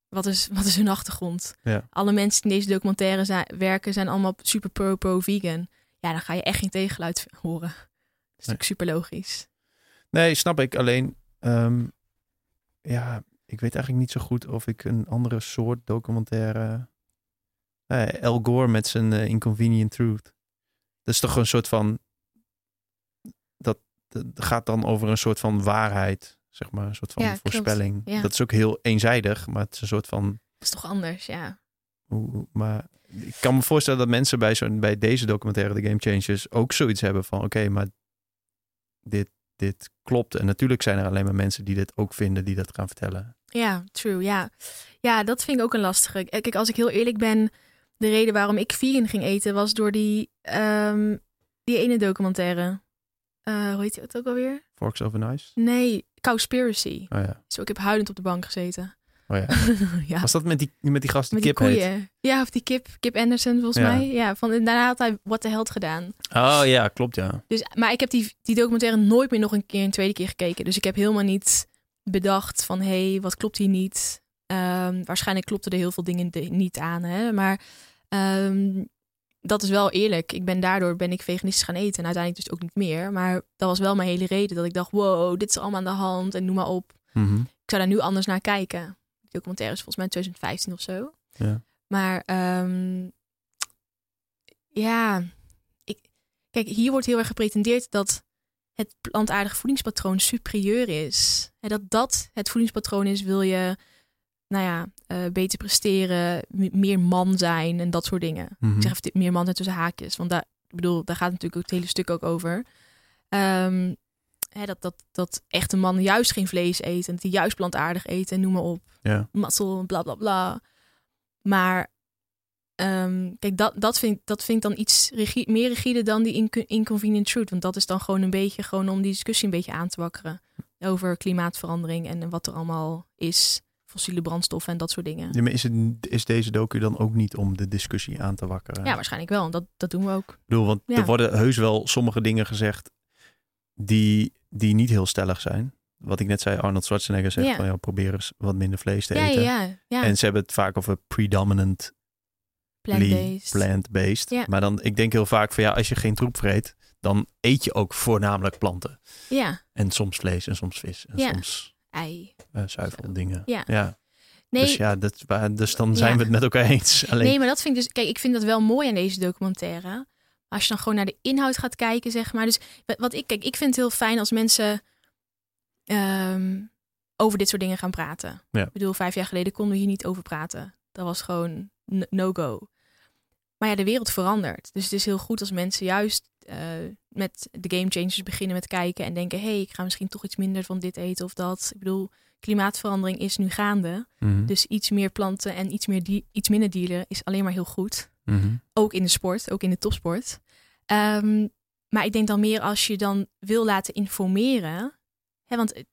Wat is, wat is hun achtergrond? Ja. Alle mensen die in deze documentaire zijn, werken zijn allemaal super pro, pro-vegan. Ja, dan ga je echt geen tegengeluid horen. Dat is natuurlijk super logisch. Nee, snap ik. Alleen, ehm, ja, ik weet eigenlijk niet zo goed of ik een andere soort documentaire... El Gore met zijn eh, Inconvenient Truth. Dat is toch een soort van... Dat, dat gaat dan over een soort van waarheid, zeg maar. Een soort van Ja, voorspelling. Ja. Dat is ook heel eenzijdig, maar het is een soort van... Dat is toch anders, ja. Hoe, maar ik kan me voorstellen dat mensen bij, zo'n bij deze documentaire, de Game Changers, ook zoiets hebben van: oké, maar dit, dit klopt. En natuurlijk zijn er alleen maar mensen die dit ook vinden, die dat gaan vertellen. Ja, true. Ja. ja, dat vind ik ook een lastige. Kijk, als ik heel eerlijk ben, de reden waarom ik vegan ging eten was door die, ehm, die ene documentaire. Eh, hoe heet die het ook alweer? Forks over Nice. Nee, Cowspiracy. Oh ja. Zo, ik heb huilend op de bank gezeten. Oh ja. ja, Was dat met die, met die gast die met die kip heet? koeien. Ja, of die kip, Kip Anderson volgens Ja. mij. Ja, van, daarna had hij What the Hell gedaan. Oh ja, klopt ja. Dus, maar ik heb die, die documentaire nooit meer nog een keer een tweede keer gekeken. Dus ik heb helemaal niet bedacht van hé, hey, wat klopt hier niet? Ehm, waarschijnlijk klopten er heel veel dingen de- niet aan. Hè? Maar ehm, dat is wel eerlijk. Ik ben daardoor ben ik veganistisch gaan eten. En uiteindelijk dus ook niet meer. Maar dat was wel mijn hele reden. Dat ik dacht, wow, dit is allemaal aan de hand. En noem maar op. Mhm. Ik zou daar nu anders naar kijken. Die documentaire is volgens mij in 2015 of zo. Ja. Maar ehm, ja, ik, kijk, hier wordt heel erg gepretendeerd dat het plantaardig voedingspatroon superieur is. En dat dat het voedingspatroon is, wil je, nou ja, eh, beter presteren, meer man zijn en dat soort dingen. Mhm. Ik zeg even meer man zijn tussen haakjes, want daar, ik bedoel, daar gaat natuurlijk ook het hele stuk ook over. Ehm, hè, dat, dat, dat echte mannen juist geen vlees eten en dat die juist plantaardig eten en noem maar op Ja. bla bla bla. Maar ehm, kijk, dat, dat, vind, dat vind ik dan iets meer rigide dan die inco- inconvenient truth. Want dat is dan gewoon een beetje gewoon om die discussie een beetje aan te wakkeren. Over klimaatverandering en wat er allemaal is. Fossiele brandstoffen en dat soort dingen. Ja, maar is, het, is deze docu dan ook niet om de discussie aan te wakkeren? Ja, waarschijnlijk wel. Dat, dat doen we ook. Ik bedoel, want Ja. er worden heus wel sommige dingen gezegd die, die niet heel stellig zijn. Wat ik net zei, Arnold Schwarzenegger zegt Ja. van ja, probeer eens wat minder vlees te Ja, eten. En ze hebben het vaak over predominantly Plant-based. Maar dan, ik denk heel vaak van ja, als je geen troep vreet, dan eet je ook voornamelijk planten. Ja, En soms vlees en soms vis en Ja. soms ei. eh zuiveldingen. Ja. ja. Nee, Dus ja, dat, waar- dus dan zijn Ja. we het met elkaar eens. Alleen, Nee, maar dat vind ik dus. Kijk, ik vind dat wel mooi aan deze documentaire. Als je dan gewoon naar de inhoud gaat kijken, zeg maar. Dus wat- ik kijk, ik vind het heel fijn als mensen ehm, over dit soort dingen gaan praten. Ja. Ik bedoel, vijf jaar geleden konden we hier niet over praten. Dat was gewoon no-go. Maar ja, de wereld verandert. Dus het is heel goed als mensen juist eh, met de game changers beginnen met kijken en denken: hé, hey, ik ga misschien toch iets minder van dit eten of dat. Ik bedoel, klimaatverandering is nu gaande. Mhm, Dus iets meer planten en iets, meer die, iets minder dieren is alleen maar heel goed. mhm. Ook in de sport, ook in de topsport. Ehm, maar ik denk dan meer als je dan wil laten informeren. Hè, want het-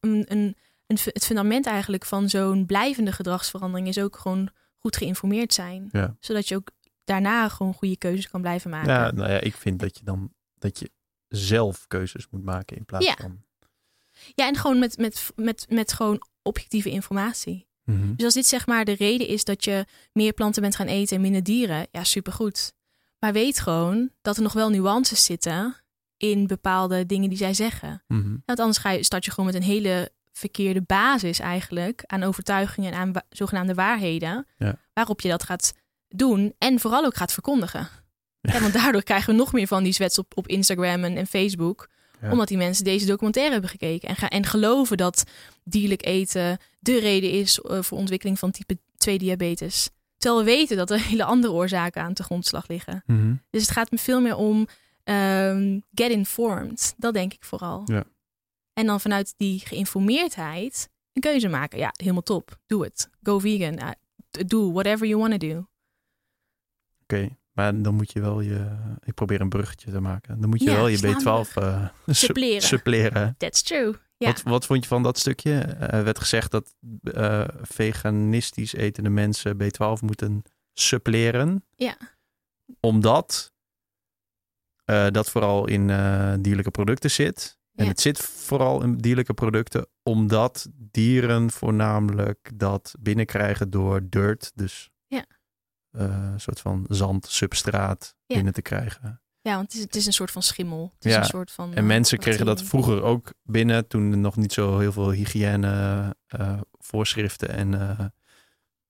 een, een, een, het fundament eigenlijk van zo'n blijvende gedragsverandering is ook gewoon goed geïnformeerd zijn. Ja. Zodat je ook daarna gewoon goede keuzes kan blijven maken. Ja, nou ja, ik vind dat je dan dat je zelf keuzes moet maken in plaats Ja. van. Ja, en gewoon met, met, met, met gewoon objectieve informatie. Mhm. Dus als dit zeg maar de reden is dat je meer planten bent gaan eten en minder dieren, ja, supergoed. Maar weet gewoon dat er nog wel nuances zitten in bepaalde dingen die zij zeggen. Mhm. Want anders ga je, start je gewoon met een hele verkeerde basis eigenlijk aan overtuigingen en aan wa- zogenaamde waarheden, Ja. waarop je dat gaat doen en vooral ook gaat verkondigen. Ja. Ja, want daardoor krijgen we nog meer van die zwets op, op Instagram en, en Facebook. Ja. Omdat die mensen deze documentaire hebben gekeken. En, gaan, en geloven dat dierlijk eten de reden is eh, voor ontwikkeling van type 2 diabetes. Terwijl we weten dat er hele andere oorzaken aan de grondslag liggen. Mhm. Dus het gaat me veel meer om Ehm, get informed, dat denk ik vooral. Ja. En dan vanuit die geïnformeerdheid een keuze maken. Ja, helemaal top. Doe het. Go vegan. Uh, do whatever you want to do. Oké, maar dan moet je wel je... Ik probeer een bruggetje te maken. Dan moet je Ja, wel je sla een B12 eh sup- Suppleren. suppleren. That's true. Ja. Wat, wat vond je van dat stukje? Er werd gezegd dat eh, veganistisch etende mensen B12 moeten suppleren. Ja. Omdat eh, dat vooral in eh, dierlijke producten zit. En Ja. het zit vooral in dierlijke producten omdat dieren voornamelijk dat binnenkrijgen door dirt. Dus Ja. een soort van zand, substraat Ja. binnen te krijgen. Ja, want het is, het is een soort van schimmel. Het is Ja, een soort van, En eh, mensen kregen dat vroeger ook binnen toen er nog niet zo heel veel hygiëne eh, voorschriften en eh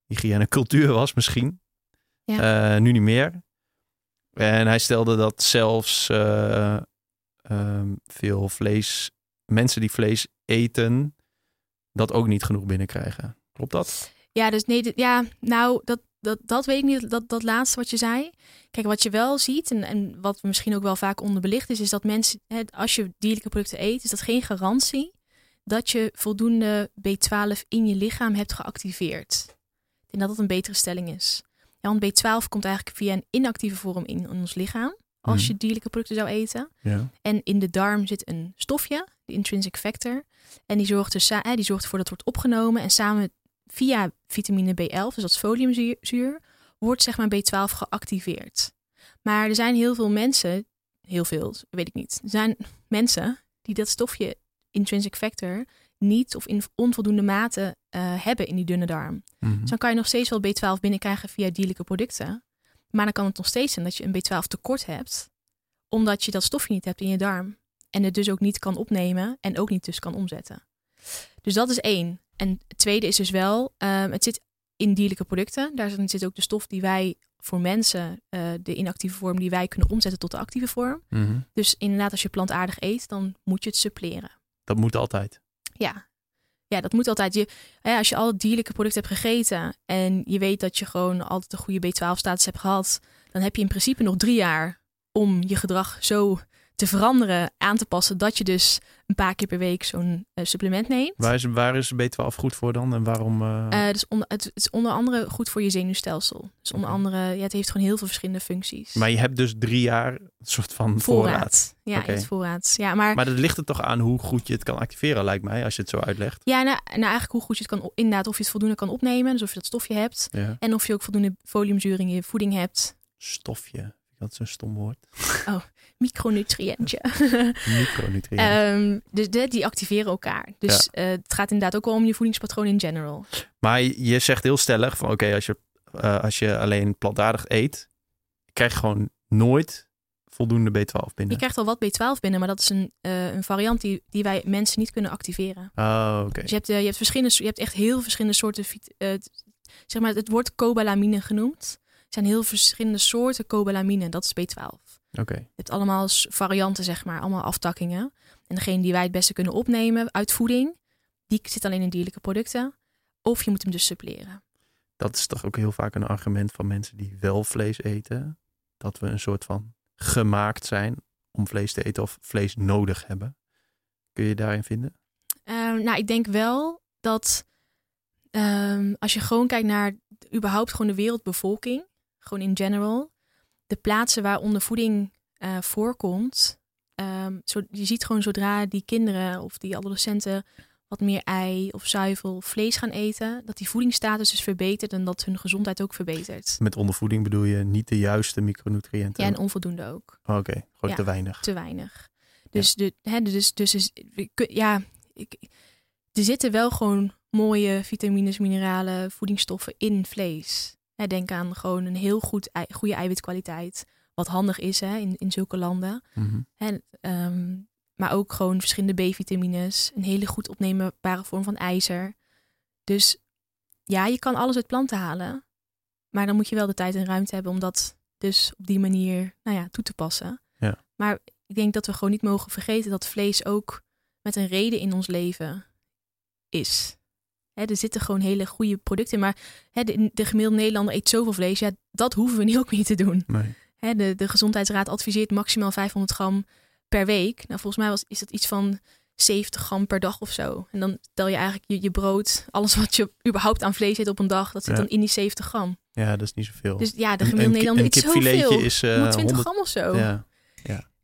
hygiënecultuur was misschien. Eh, nu niet meer. En hij stelde dat zelfs eh, ehm, veel vlees, mensen die vlees eten, dat ook niet genoeg binnenkrijgen. Klopt dat? Ja, dus nee, ja, nou, dat, dat, dat weet ik niet, dat, dat laatste wat je zei. Kijk, wat je wel ziet, en, en wat misschien ook wel vaak onderbelicht is, is dat mensen, hè, als je dierlijke producten eet, is dat geen garantie dat je voldoende B12 in je lichaam hebt geactiveerd. Ik denk dat dat een betere stelling is. Ja, want B12 komt eigenlijk via een inactieve vorm in, in ons lichaam, als Mhm. je dierlijke producten zou eten. Ja. En in de darm zit een stofje, de intrinsic factor. En die zorgt, dus, die zorgt ervoor dat het wordt opgenomen. En samen via vitamine B11, dus dat is foliumzuur, zuur, wordt zeg maar B12 geactiveerd. Maar er zijn heel veel mensen, heel veel, weet ik niet. Er zijn mensen die dat stofje intrinsic factor niet of in onvoldoende mate eh, hebben in die dunne darm. Mhm. Dus dan kan je nog steeds wel B12 binnenkrijgen via dierlijke producten. Maar dan kan het nog steeds zijn dat je een B12 tekort hebt, omdat je dat stofje niet hebt in je darm. En het dus ook niet kan opnemen en ook niet dus kan omzetten. Dus dat is één. En het tweede is dus wel, ehm, het zit in dierlijke producten. Daar zit ook de stof die wij voor mensen, eh, de inactieve vorm, die wij kunnen omzetten tot de actieve vorm. Mhm. Dus inderdaad, als je plantaardig eet, dan moet je het suppleren. Dat moet altijd. Ja. Ja, dat moet altijd. Je, als je al dierlijke producten hebt gegeten en je weet dat je gewoon altijd een goede B12-status hebt gehad, dan heb je in principe nog drie jaar om je gedrag zo te veranderen, aan te passen, dat je dus een paar keer per week zo'n eh, supplement neemt. Waar is, waar is B12 goed voor dan? En waarom? dus onder, het, het is onder andere goed voor je zenuwstelsel. Dus onder andere, ja, het heeft gewoon heel veel verschillende functies. maar je hebt dus drie jaar een soort van voorraad. voorraad. Ja, iets voorraad. Ja, maar, Maar dat ligt er toch aan hoe goed je het kan activeren, lijkt mij, als je het zo uitlegt. ja, nou, nou, eigenlijk hoe goed je het kan, inderdaad, of je het voldoende kan opnemen, dus of je dat stofje hebt. Ja. En of je ook voldoende foliumzuur in je voeding hebt. Stofje. Dat is een stom woord. Micronutriëntje. Ehm, dus de, die activeren elkaar. Dus eh, het gaat inderdaad ook wel om je voedingspatroon in general. Maar je zegt heel stellig van oké, als, je, eh, als je alleen plantaardig eet, krijg je gewoon nooit voldoende B12 binnen. Je krijgt al wat B12 binnen, maar dat is een, eh, een variant die, die wij mensen niet kunnen activeren. Oh, oké. Dus je hebt, je hebt verschillende, je hebt echt heel verschillende soorten. zeg maar, het wordt cobalamine genoemd. Er zijn heel verschillende soorten cobalamine. Dat is B12. Oké. Je hebt allemaal varianten, zeg maar, allemaal aftakkingen. En degene die wij het beste kunnen opnemen uit voeding, die zit alleen in dierlijke producten. Of je moet hem dus suppleren. Dat is toch ook heel vaak een argument van mensen die wel vlees eten. Dat we een soort van gemaakt zijn om vlees te eten of vlees nodig hebben. Kun je daarin vinden? Ehm, nou, ik denk wel dat ehm, als je gewoon kijkt naar überhaupt gewoon de wereldbevolking, gewoon in general, de plaatsen waar ondervoeding eh, voorkomt, ehm, zo, je ziet gewoon zodra die kinderen of die adolescenten wat meer ei of zuivel of vlees gaan eten, dat die voedingsstatus dus verbetert en dat hun gezondheid ook verbetert. Met ondervoeding bedoel je niet de juiste micronutriënten? Ja, en onvoldoende ook. Oh, Oké, gewoon Ja. te weinig. te weinig. Dus, de, hè, dus, dus is, ja, ik, er zitten wel gewoon mooie vitamines, mineralen, voedingsstoffen in vlees. Hè, denk aan gewoon een heel goed, ei- goede eiwitkwaliteit. Wat handig is hè, in, in zulke landen. Mhm. Ehm, maar ook gewoon verschillende B-vitamines. Een hele goed opneembare vorm van ijzer. Dus ja, je kan alles uit planten halen. Maar dan moet je wel de tijd en ruimte hebben om dat dus op die manier nou ja, toe te passen. Ja. Maar ik denk dat we gewoon niet mogen vergeten dat vlees ook met een reden in ons leven is. Er zitten gewoon hele goede producten in. Maar de, de gemiddelde Nederlander eet zoveel vlees. Ja, dat hoeven we niet ook niet te doen. Nee. de, de gezondheidsraad adviseert maximaal 500 gram per week. Nou, volgens mij was, is dat iets van 70 gram per dag of zo. En dan tel je eigenlijk je, je brood, alles wat je überhaupt aan vlees eet op een dag, dat zit Ja. dan in die 70 gram. Ja, dat is niet zoveel. Dus ja, de gemiddelde Nederlander eet zoveel. is eh 120 100 gram of zo. Ja.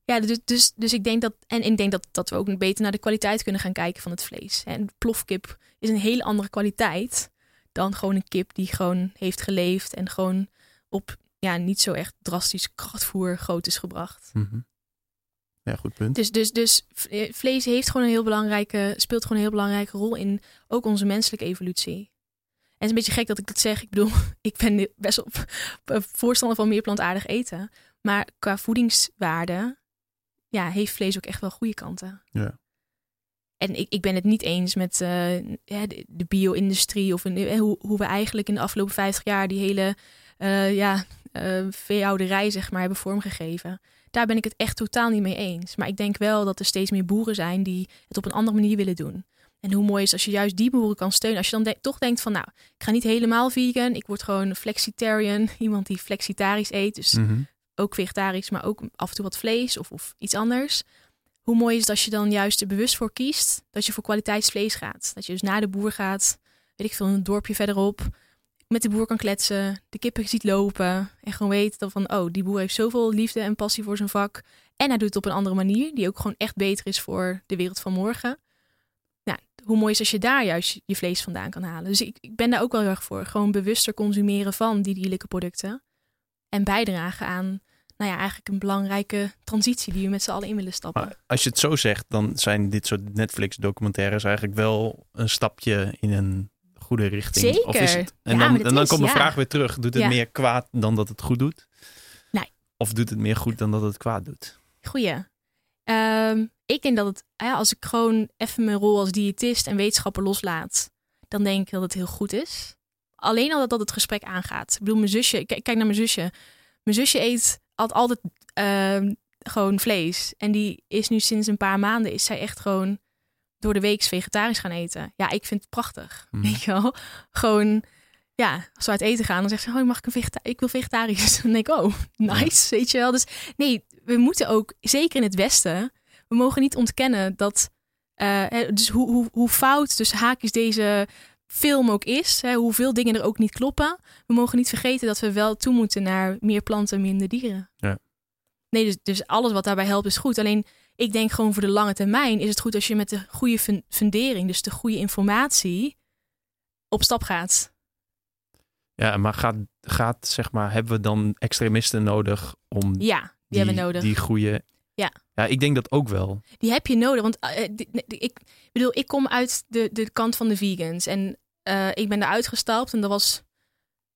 Ja, dus, dus, dus ik denk dat. En ik denk dat, dat we ook beter naar de kwaliteit kunnen gaan kijken van het vlees. En plofkip is een hele andere kwaliteit dan gewoon een kip die gewoon heeft geleefd en gewoon op ja, niet zo echt drastisch krachtvoer groot is gebracht. Mhm. Ja, goed punt. Dus, dus, dus v- vlees heeft gewoon een heel belangrijke, speelt gewoon een heel belangrijke rol in ook onze menselijke evolutie. En het is een beetje gek dat ik dat zeg. Ik bedoel, ik ben best op voorstander van meer plantaardig eten. Maar qua voedingswaarde ja, heeft vlees ook echt wel goede kanten. Ja. En ik, ik ben het niet eens met eh, de, bio-industrie of eh, hoe, hoe we eigenlijk in de afgelopen 50 jaar die hele eh, ja, eh, veehouderij zeg maar, hebben vormgegeven. Daar ben ik het echt totaal niet mee eens. Maar ik denk wel dat er steeds meer boeren zijn die het op een andere manier willen doen. En hoe mooi is als je juist die boeren kan steunen. Als je dan de- toch denkt van nou, ik ga niet helemaal vegan. Ik word gewoon flexitarian. Iemand die flexitarisch eet. Dus Mhm. ook vegetarisch, maar ook af en toe wat vlees of, of iets anders. Hoe mooi is het als je dan juist er bewust voor kiest dat je voor kwaliteitsvlees gaat. Dat je dus naar de boer gaat, weet ik veel, een dorpje verderop, met de boer kan kletsen, de kippen ziet lopen en gewoon weet dan van, oh, die boer heeft zoveel liefde en passie voor zijn vak. En hij doet het op een andere manier, die ook gewoon echt beter is voor de wereld van morgen. Nou, hoe mooi is als je daar juist je vlees vandaan kan halen. Dus ik, ik ben daar ook wel heel erg voor. Gewoon bewuster consumeren van die dierlijke producten. En bijdragen aan, nou ja, eigenlijk een belangrijke transitie die we met z'n allen in willen stappen. Maar als je het zo zegt, dan zijn dit soort Netflix-documentaires eigenlijk wel een stapje in een goede richting. Zeker. Of is het, en Ja, dan, en dan is, komt ja. vraag weer terug. Doet het Ja. meer kwaad dan dat het goed doet? Nee. Of doet het meer goed dan dat het kwaad doet? Goeie. Ehm, ik denk dat het, als ik gewoon even mijn rol als diëtist en wetenschapper loslaat, dan denk ik dat het heel goed is. Alleen al dat, dat het gesprek aangaat. Ik bedoel, mijn zusje, kijk naar mijn zusje. Mijn zusje eet al- altijd ehm, gewoon vlees. En die is nu sinds een paar maanden, is zij echt gewoon door de week vegetarisch gaan eten. Ja, ik vind het prachtig. Mhm. Weet je wel? Gewoon, ja, als we uit eten gaan, dan zegt ze, oh, mag ik een vegeta ik wil vegetarisch. Dan denk ik, oh, nice, weet je wel. Dus nee, we moeten ook, zeker in het Westen, we mogen niet ontkennen dat, eh, dus hoe, hoe, hoe fout dus haakjes deze film ook is, hè, hoeveel dingen er ook niet kloppen. We mogen niet vergeten dat we wel toe moeten naar meer planten, minder dieren. Ja. Nee, dus, dus alles wat daarbij helpt is goed. Alleen ik denk gewoon voor de lange termijn is het goed als je met de goede fun- fundering, dus de goede informatie, op stap gaat. Ja, maar gaat, gaat zeg maar, hebben we dan extremisten nodig om Ja, die, hebben we nodig. die goede... Ja. Ja, ik denk dat ook wel. Die heb je nodig. Want eh, die- die- ik bedoel, ik kom uit de, de kant van de vegans. En eh, ik ben eruit gestapt. En dat was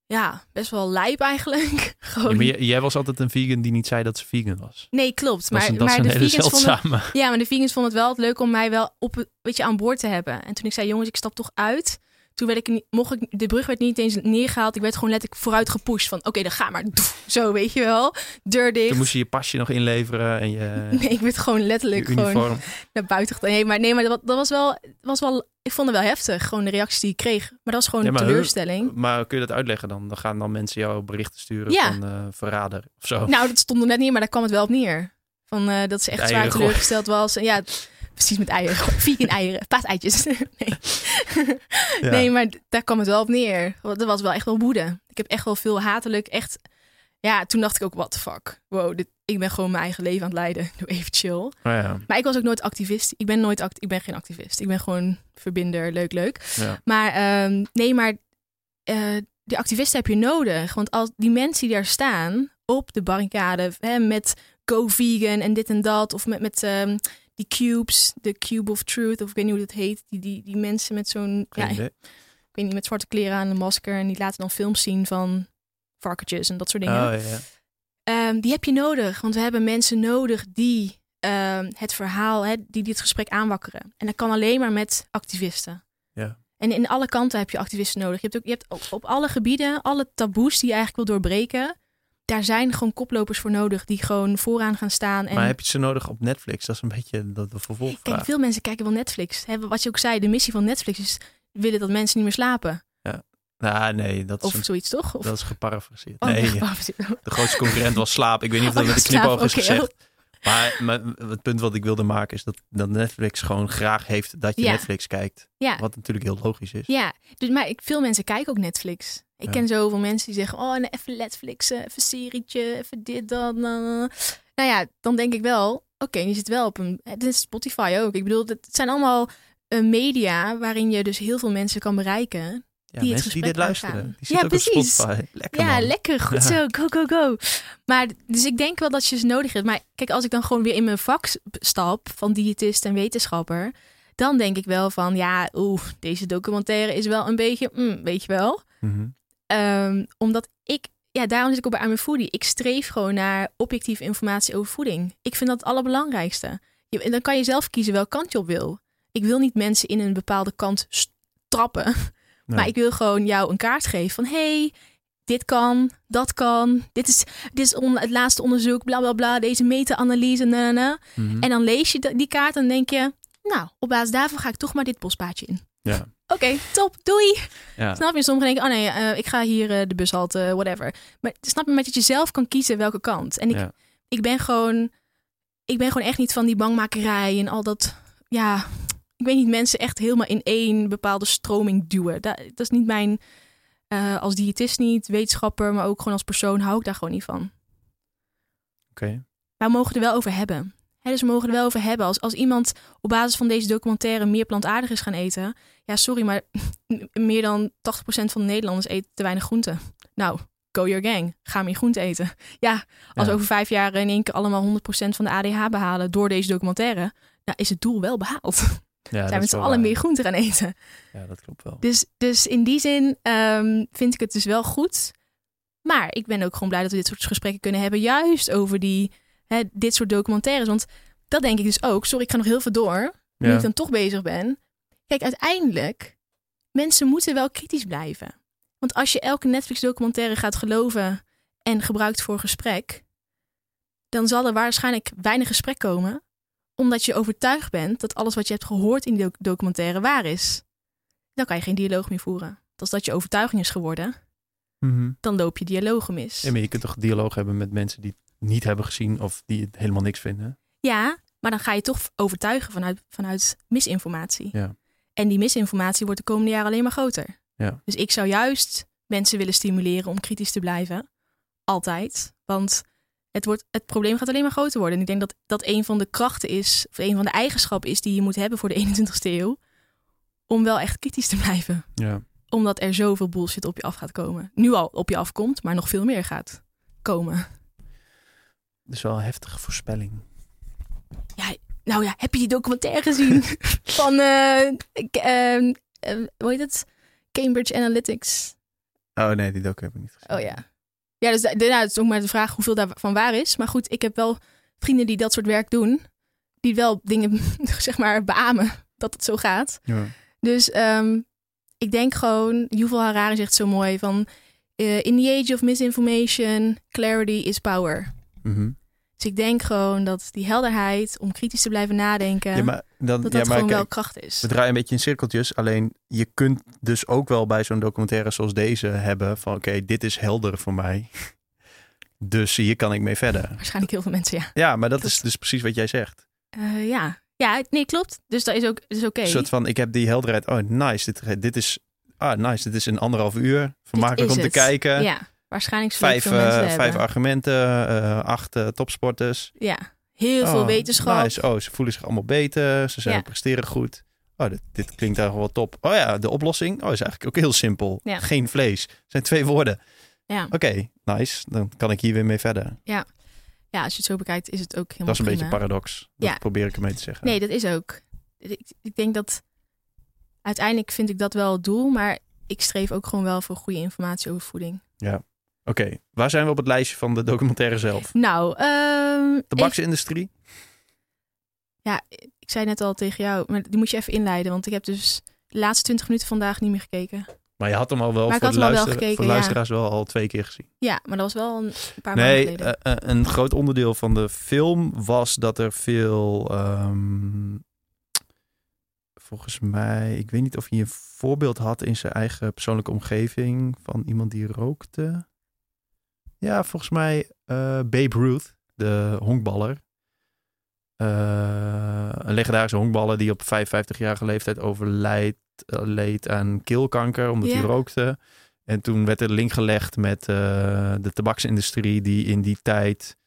ja, best wel lijp eigenlijk. Gewoon. Ja, maar jij, jij was altijd een vegan die niet zei dat ze vegan was. Nee, klopt. Maar, dat is maar de hele vegans vonden, ja, maar de vegans vonden het wel leuk om mij wel op, een beetje aan boord te hebben. En toen ik zei, jongens, ik stap toch uit. Toen werd ik, niet- mocht ik, de brug werd niet eens neergehaald. Ik werd gewoon letterlijk vooruit gepusht van, oké, dan ga maar. Zo, weet je wel. Deur dicht. Toen moest je je pasje nog inleveren en je, Nee, ik werd gewoon letterlijk gewoon naar buiten. gedaan. Nee, maar, nee, maar dat, dat was wel, was wel, ik vond het wel heftig. Gewoon de reacties die ik kreeg. Maar dat was gewoon Ja, een teleurstelling. Maar kun je dat uitleggen dan? Dan gaan dan mensen jou berichten sturen Ja. van eh, verrader of zo. Nou, dat stond er net niet, maar daar kwam het wel op neer. Van, eh, dat ze echt zwaar teleurgesteld was. En ja, precies met eieren. Vegan eieren. Paaseitjes. nee. Ja. nee, maar daar kwam het wel op neer. Er was wel echt wel woede. Ik heb echt wel veel hatelijk. Echt. Ja, toen dacht ik ook, what the fuck. Wow, dit, ik ben gewoon mijn eigen leven aan het leiden. Doe even chill. Maar ja, Maar ik was ook nooit activist. Ik ben nooit act ik ben geen activist. Ik ben gewoon verbinder, leuk, leuk. ja. Maar ehm, nee, maar eh die activisten heb je nodig. Want als die mensen die daar staan op de barricade hè, met go vegan en dit en dat, of met, met ehm, die cubes, de cube of truth, of ik weet niet hoe dat heet, die, die, die mensen met zo'n, ja, ik weet niet, met zwarte kleren aan, een masker en die laten dan films zien van varkentjes en dat soort dingen. Oh, ja. Ehm, die heb je nodig, want we hebben mensen nodig die ehm, het verhaal, hè, die dit gesprek aanwakkeren. En dat kan alleen maar met activisten. Ja. En in alle kanten heb je activisten nodig. Je hebt, ook, je hebt op, op alle gebieden, alle taboes die je eigenlijk wil doorbreken, daar zijn gewoon koplopers voor nodig die gewoon vooraan gaan staan. En Maar heb je ze nodig op Netflix? Dat is een beetje de, de Kijk, vervolgvraag. veel mensen kijken wel Netflix. Wat je ook zei, de missie van Netflix is willen dat mensen niet meer slapen. Nou, nee, dat is, Of een- zoiets, toch? Of, dat is geparafraseerd. Oh, nee, geparafraseerd. de grootste concurrent was slaap. Ik weet niet of dat Oh, met de knipoog is oké, gezegd. Maar, maar het punt wat ik wilde maken is dat, dat Netflix gewoon graag heeft dat je Ja. Netflix kijkt. Ja. Wat natuurlijk heel logisch is. Ja, dus, maar ik, veel mensen kijken ook Netflix. Ik ken zoveel mensen die zeggen, oh, nee, even Netflix, eh, even serietje, even dit, na. Nou ja, dan denk ik wel, oké, je zit wel op een, dit is Spotify ook. Ik bedoel, het zijn allemaal eh, media waarin je dus heel veel mensen kan bereiken. Ja, Die het mensen die dit luisteren, die Ja, precies. Lekker ja, man. lekker, goed Ja. zo, go, go, go. Maar, dus ik denk wel dat je ze nodig hebt. Maar kijk, als ik dan gewoon weer in mijn vak stap van diëtist en wetenschapper, dan denk ik wel van, ja, oeh, deze documentaire is wel een beetje, mm, weet je wel. Mhm. Ehm, omdat ik, ja, daarom zit ik ook bij I'm a Foodie. Ik streef gewoon naar objectieve informatie over voeding. Ik vind dat het allerbelangrijkste. Je, en dan kan je zelf kiezen welke kant je op wil. Ik wil niet mensen in een bepaalde kant trappen. Nee. Maar ik wil gewoon jou een kaart geven van hey, dit kan, dat kan, dit is, dit is on- het laatste onderzoek, bla bla bla, deze meta-analyse, na, na, na. Mhm. En dan lees je die kaart en denk je, nou, op basis daarvan ga ik toch maar dit bospaadje in. Ja. Oké, top, doei. Ja. Snap je? Sommigen denken, oh nee, eh, ik ga hier eh, de bushalte, whatever. Maar snap je, met dat je zelf kan kiezen welke kant. En ik, Ja. ik ben gewoon, ik ben gewoon echt niet van die bangmakerij en al dat, ja, ik weet niet, mensen echt helemaal in één bepaalde stroming duwen. Dat, dat is niet mijn, eh, als diëtist niet, wetenschapper, maar ook gewoon als persoon hou ik daar gewoon niet van. Oké. Maar we mogen er wel over hebben. Dus we mogen er wel over hebben. Als, als iemand op basis van deze documentaire meer plantaardig is gaan eten. Ja, sorry, maar meer dan 80% van de Nederlanders eet te weinig groenten. Nou, go your gang. Ga meer groente eten. Ja, als Ja. over vijf jaar in één keer allemaal 100% van de ADH behalen door deze documentaire. Nou, is het doel wel behaald. Ja, Zijn we is z'n allen meer groente gaan eten. Ja, dat klopt wel. Dus, dus in die zin ehm, vind ik het dus wel goed. Maar ik ben ook gewoon blij dat we dit soort gesprekken kunnen hebben. Juist over die, hè, dit soort documentaires. Want dat denk ik dus ook. Sorry, ik ga nog heel veel door. Nu Ja. ik dan toch bezig ben. Kijk, uiteindelijk, mensen moeten wel kritisch blijven. Want als je elke Netflix-documentaire gaat geloven en gebruikt voor gesprek, dan zal er waarschijnlijk weinig gesprek komen, omdat je overtuigd bent dat alles wat je hebt gehoord in die doc- documentaire waar is. Dan kan je geen dialoog meer voeren. Als dat je overtuiging is geworden, Mhm. dan loop je dialogen mis. Ja, maar je kunt toch dialoog hebben met mensen die niet hebben gezien of die het helemaal niks vinden. Ja, maar dan ga je toch overtuigen vanuit, vanuit misinformatie. Ja. En die misinformatie wordt de komende jaren alleen maar groter. Ja. Dus ik zou juist mensen willen stimuleren om kritisch te blijven. Altijd. Want het, wordt, het probleem gaat alleen maar groter worden. En ik denk dat dat een van de krachten is, of een van de eigenschappen is die je moet hebben voor de 21ste eeuw. Om wel echt kritisch te blijven. Ja. Omdat er zoveel bullshit op je af gaat komen. Nu al op je afkomt, maar nog veel meer gaat komen. Dat is wel een heftige voorspelling. Nou ja, heb je die documentaire gezien van, ehm, eh, hoe heet het? Cambridge Analytics. Oh nee, die docu heb ik niet gezien. Oh ja. Ja, dus da- daarna is het ook maar de vraag hoeveel daarvan waar is. Maar goed, ik heb wel vrienden die dat soort werk doen. Die wel dingen, zeg maar, beamen dat het zo gaat. Ja. Dus ehm, ik denk gewoon, Yuval Harari zegt zo mooi van... in the age of misinformation, clarity is power. Mhm. Dus ik denk gewoon dat die helderheid om kritisch te blijven nadenken... ja, maar, dan, dat ja, dat maar gewoon wel kracht is. we draaien een beetje in cirkeltjes. Alleen je kunt dus ook wel bij zo'n documentaire zoals deze hebben van oké, dit is helder voor mij. Dus hier kan ik mee verder. Waarschijnlijk heel veel mensen, ja. Ja, maar dat Klopt. is dus precies wat jij zegt. Eh, ja. ja, nee, klopt. Dus dat is ook is oké. Een soort van, ik heb die helderheid. Oh, nice. Dit, dit is, ah, nice. Dit is een anderhalf uur. Vermakelijk om te kijken. Ja, waarschijnlijk Vijf, hebben. vijf argumenten, eh, acht eh, topsporters. Ja, heel veel Oh, wetenschap. Nice. Oh, ze voelen zich allemaal beter. Ze zijn Ja. presteren goed. Oh, dit, dit klinkt eigenlijk wel top. Oh ja, de oplossing oh, is eigenlijk ook heel simpel. Ja. Geen vlees. zijn twee woorden. Ja. Oké, nice. Dan kan ik hier weer mee verder. ja, als je het zo bekijkt, is het ook helemaal Dat is een prima. beetje paradox. Dat Ja. probeer ik ermee te zeggen. Nee, dat is ook. Ik, ik denk dat uiteindelijk vind ik dat wel het doel, maar ik streef ook gewoon wel voor goede informatie over voeding. Oké, waar zijn we op het lijstje van de documentaire zelf? Nou, ehm, De baksindustrie? ik, ik zei net al tegen jou, maar die moet je even inleiden, want ik heb dus de laatste 20 minuten vandaag niet meer gekeken. Maar je had hem al wel Maar ik voor, had de hem al wel luister- gekeken, voor ja. luisteraars wel al twee keer gezien. Ja, maar dat was wel een paar maanden Nee, geleden. eh, eh, een groot onderdeel van de film was dat er veel. ehm, volgens mij, ik weet niet of hij een voorbeeld had in zijn eigen persoonlijke omgeving van iemand die rookte. Ja, volgens mij eh, Babe Ruth, de honkballer. Eh, een legendarische honkballer die op 55-jarige leeftijd overlijdt eh, leed aan keelkanker omdat hij rookte. En toen werd er link gelegd met de tabaksindustrie die in die tijd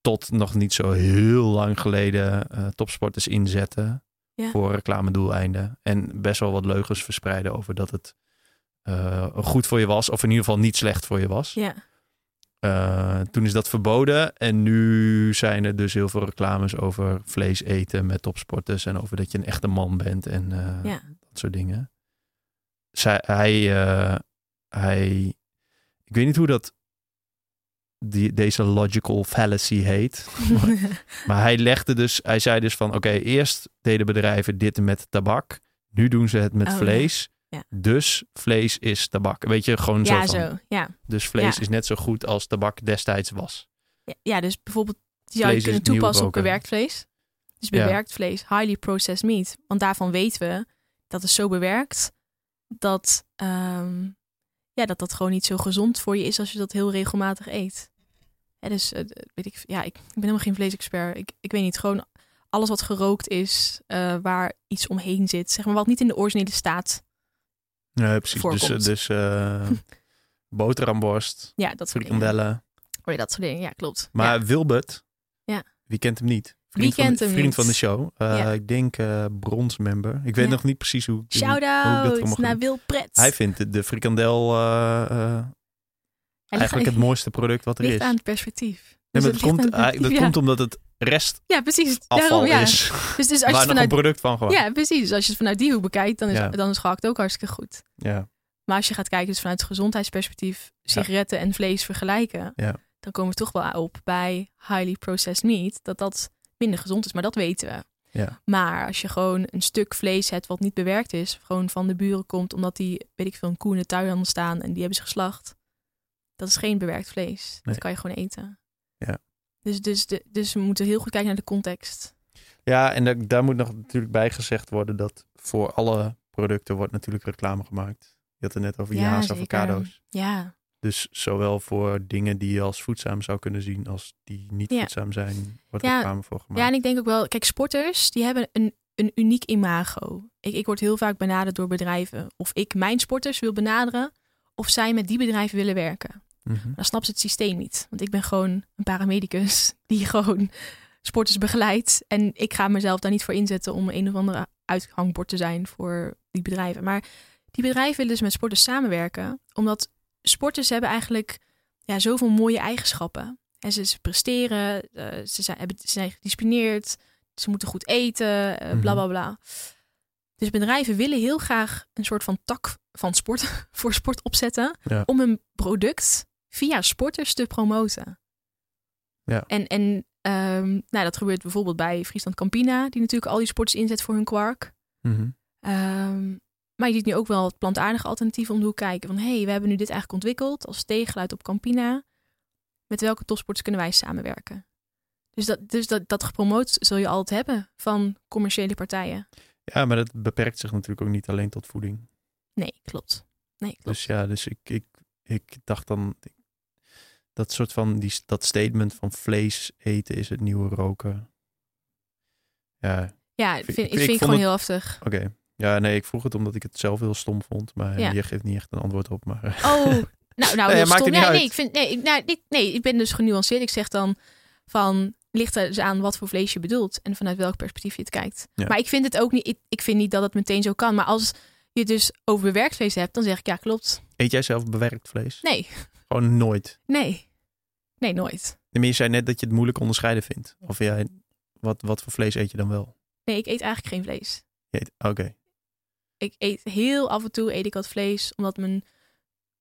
tot nog niet zo heel lang geleden topsporters inzetten voor reclamedoeleinden. En best wel wat leugens verspreiden over dat het goed voor je was, of in ieder geval niet slecht voor je was. Ja. Eh, toen is dat verboden en nu zijn er dus heel veel reclames over vlees eten met topsporters en over dat je een echte man bent en eh, Ja. dat soort dingen. Zij, hij, eh, hij, ik weet niet hoe dat die, deze logical fallacy heet. Maar hij legde dus, hij zei dus van oké, eerst deden bedrijven dit met tabak. Nu doen ze het met Oh, vlees. Ja. Dus vlees is tabak. Weet je, gewoon ja, zo van. zo. Ja. Dus vlees is net zo goed als tabak destijds was. Ja, dus bijvoorbeeld die zou je kunnen toepassen op bewerkt vlees. Dus bewerkt vlees, highly processed meat. Want daarvan weten we dat het zo bewerkt dat, ehm, ja, dat dat gewoon niet zo gezond voor je is als je dat heel regelmatig eet. Ja, dus eh, weet ik, ja, ik, ik ben helemaal geen vleesexpert. Ik, ik weet niet, gewoon alles wat gerookt is, eh, waar iets omheen zit, zeg maar wat niet in de originele staat. Nee, precies. Dus, Voorkomt. eh, dus eh, boterhamborst, Ja, dat frikandellen. Oh ja, dat soort dingen. Ja, klopt. Maar ja. Wilbert, Ja. wie kent hem niet? Wie van, hem vriend van de show. Eh, Ja. Ik denk bronsmember. Ik weet Ja. nog niet precies hoe, Shout-out naar ga- Wil Pret. Hij vindt de, de frikandel eigenlijk het mooiste product wat er is. aan het perspectief. Nee, Dus maar het dat komt, ah, dat komt omdat het restafval Ja, precies. Daarom, ja. is. Dus, dus als je nog een vanuit, product van gewoon. ja, precies. Dus als je het vanuit die hoek bekijkt, dan is, Ja. dan is gehakt ook hartstikke goed. Ja. Maar als je gaat kijken dus vanuit het gezondheidsperspectief, sigaretten en vlees vergelijken, Ja. dan komen we toch wel op bij highly processed meat, dat dat minder gezond is. Maar dat weten we. Ja. Maar als je gewoon een stuk vlees hebt wat niet bewerkt is, gewoon van de buren komt omdat die, weet ik veel, een koe in de staan en die hebben ze geslacht. Dat is geen bewerkt vlees. Nee. Dat kan je gewoon eten. Ja. Dus, dus, de, dus we moeten heel goed kijken naar de context. Ja, en daar, daar moet nog natuurlijk bij gezegd worden dat voor alle producten wordt natuurlijk reclame gemaakt. Je had het net over zeker. avocado's. Ja, Dus zowel voor dingen die je als voedzaam zou kunnen zien als die niet Ja. voedzaam zijn, wordt Ja. reclame voor gemaakt. Ja, en ik denk ook wel, kijk, sporters die hebben een, een uniek imago. Ik, ik word heel vaak benaderd door bedrijven. Of ik mijn sporters wil benaderen, of zij met die bedrijven willen werken. Mhm. Dan snapt ze het systeem niet. Want ik ben gewoon een paramedicus die gewoon sporters begeleidt. En ik ga mezelf daar niet voor inzetten om een of andere uithangbord te zijn voor die bedrijven. Maar die bedrijven willen dus met sporters samenwerken, omdat sporters hebben eigenlijk ja, zoveel mooie eigenschappen. En ze, ze presteren, eh, ze, zijn, hebben, ze zijn gedisciplineerd, ze moeten goed eten, eh, bla bla bla. Dus bedrijven willen heel graag een soort van tak van sport voor sport opzetten Ja. om hun product via sporters te promoten. Ja. En, en ehm, nou, dat gebeurt bijvoorbeeld bij Friesland Campina, die natuurlijk al die sporters inzet voor hun kwark. Mhm. Ehm, maar je ziet nu ook wel het plantaardige alternatief om de hoek kijken. Van hé, hey, we hebben nu dit eigenlijk ontwikkeld als tegengeluid op Campina. Met welke topsporters kunnen wij samenwerken? Dus dat, dus dat, dat gepromoot zul je altijd hebben van commerciële partijen. Ja, maar dat beperkt zich natuurlijk ook niet alleen tot voeding. Nee, klopt. Nee, klopt. Dus ja, dus ik, ik, ik dacht dan, dat soort van, die, dat statement van vlees eten is het nieuwe roken. Ja, ja, ik- vind, ik- ik, ik vind ik gewoon het- heel heftig. oké. Ja, nee, ik vroeg het omdat ik het zelf heel stom vond. Maar Ja. je geeft niet echt een antwoord op. Maar Oh, nou, nou Nee, stom. nee, ik vind, nee, nou, ik, nee, ik ben dus genuanceerd. Ik zeg dan van, ligt er dus aan wat voor vlees je bedoelt en vanuit welk perspectief je het kijkt. Ja. Maar ik vind het ook niet, ik, ik vind niet dat het meteen zo kan. Maar als je het dus over bewerkt vlees hebt, dan zeg ik ja, klopt. eet jij zelf bewerkt vlees? Nee, Gewoon nooit. nee, nee, nooit. Maar je zei net dat je het moeilijk onderscheiden vindt. Of jij, wat, wat voor vlees eet je dan wel? Nee, ik eet eigenlijk geen vlees. Je eet- Oké. Ik eet heel af en toe eet ik wat vlees, omdat mijn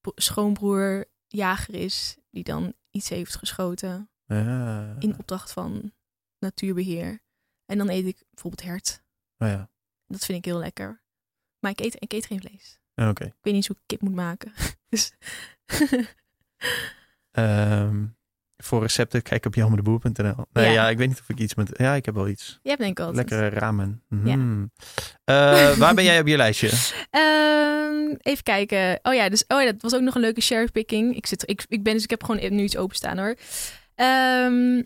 bro- schoonbroer jager is, die dan iets heeft geschoten. Ja. in opdracht van natuurbeheer. En dan eet ik bijvoorbeeld hert. Oh ja. Dat vind ik heel lekker. Maar ik eet, ik eet geen vlees. Ja, Oké. Ik weet niet hoe ik kip moet maken. Dus Ehm, Voor recepten kijk op jelmedeboer.nl. Nee, Ja. ja. ik weet niet of ik iets met... Ja, ik heb wel iets. Je hebt denk ik. Lekkere ramen. Mm. Eh, waar ben jij op je lijstje? Ehm, even kijken. Oh ja, dus, oh ja, dat was ook nog een leuke cherrypicking. Ik, zit, ik, ik ben dus, ik heb gewoon nu iets openstaan hoor. Ehm,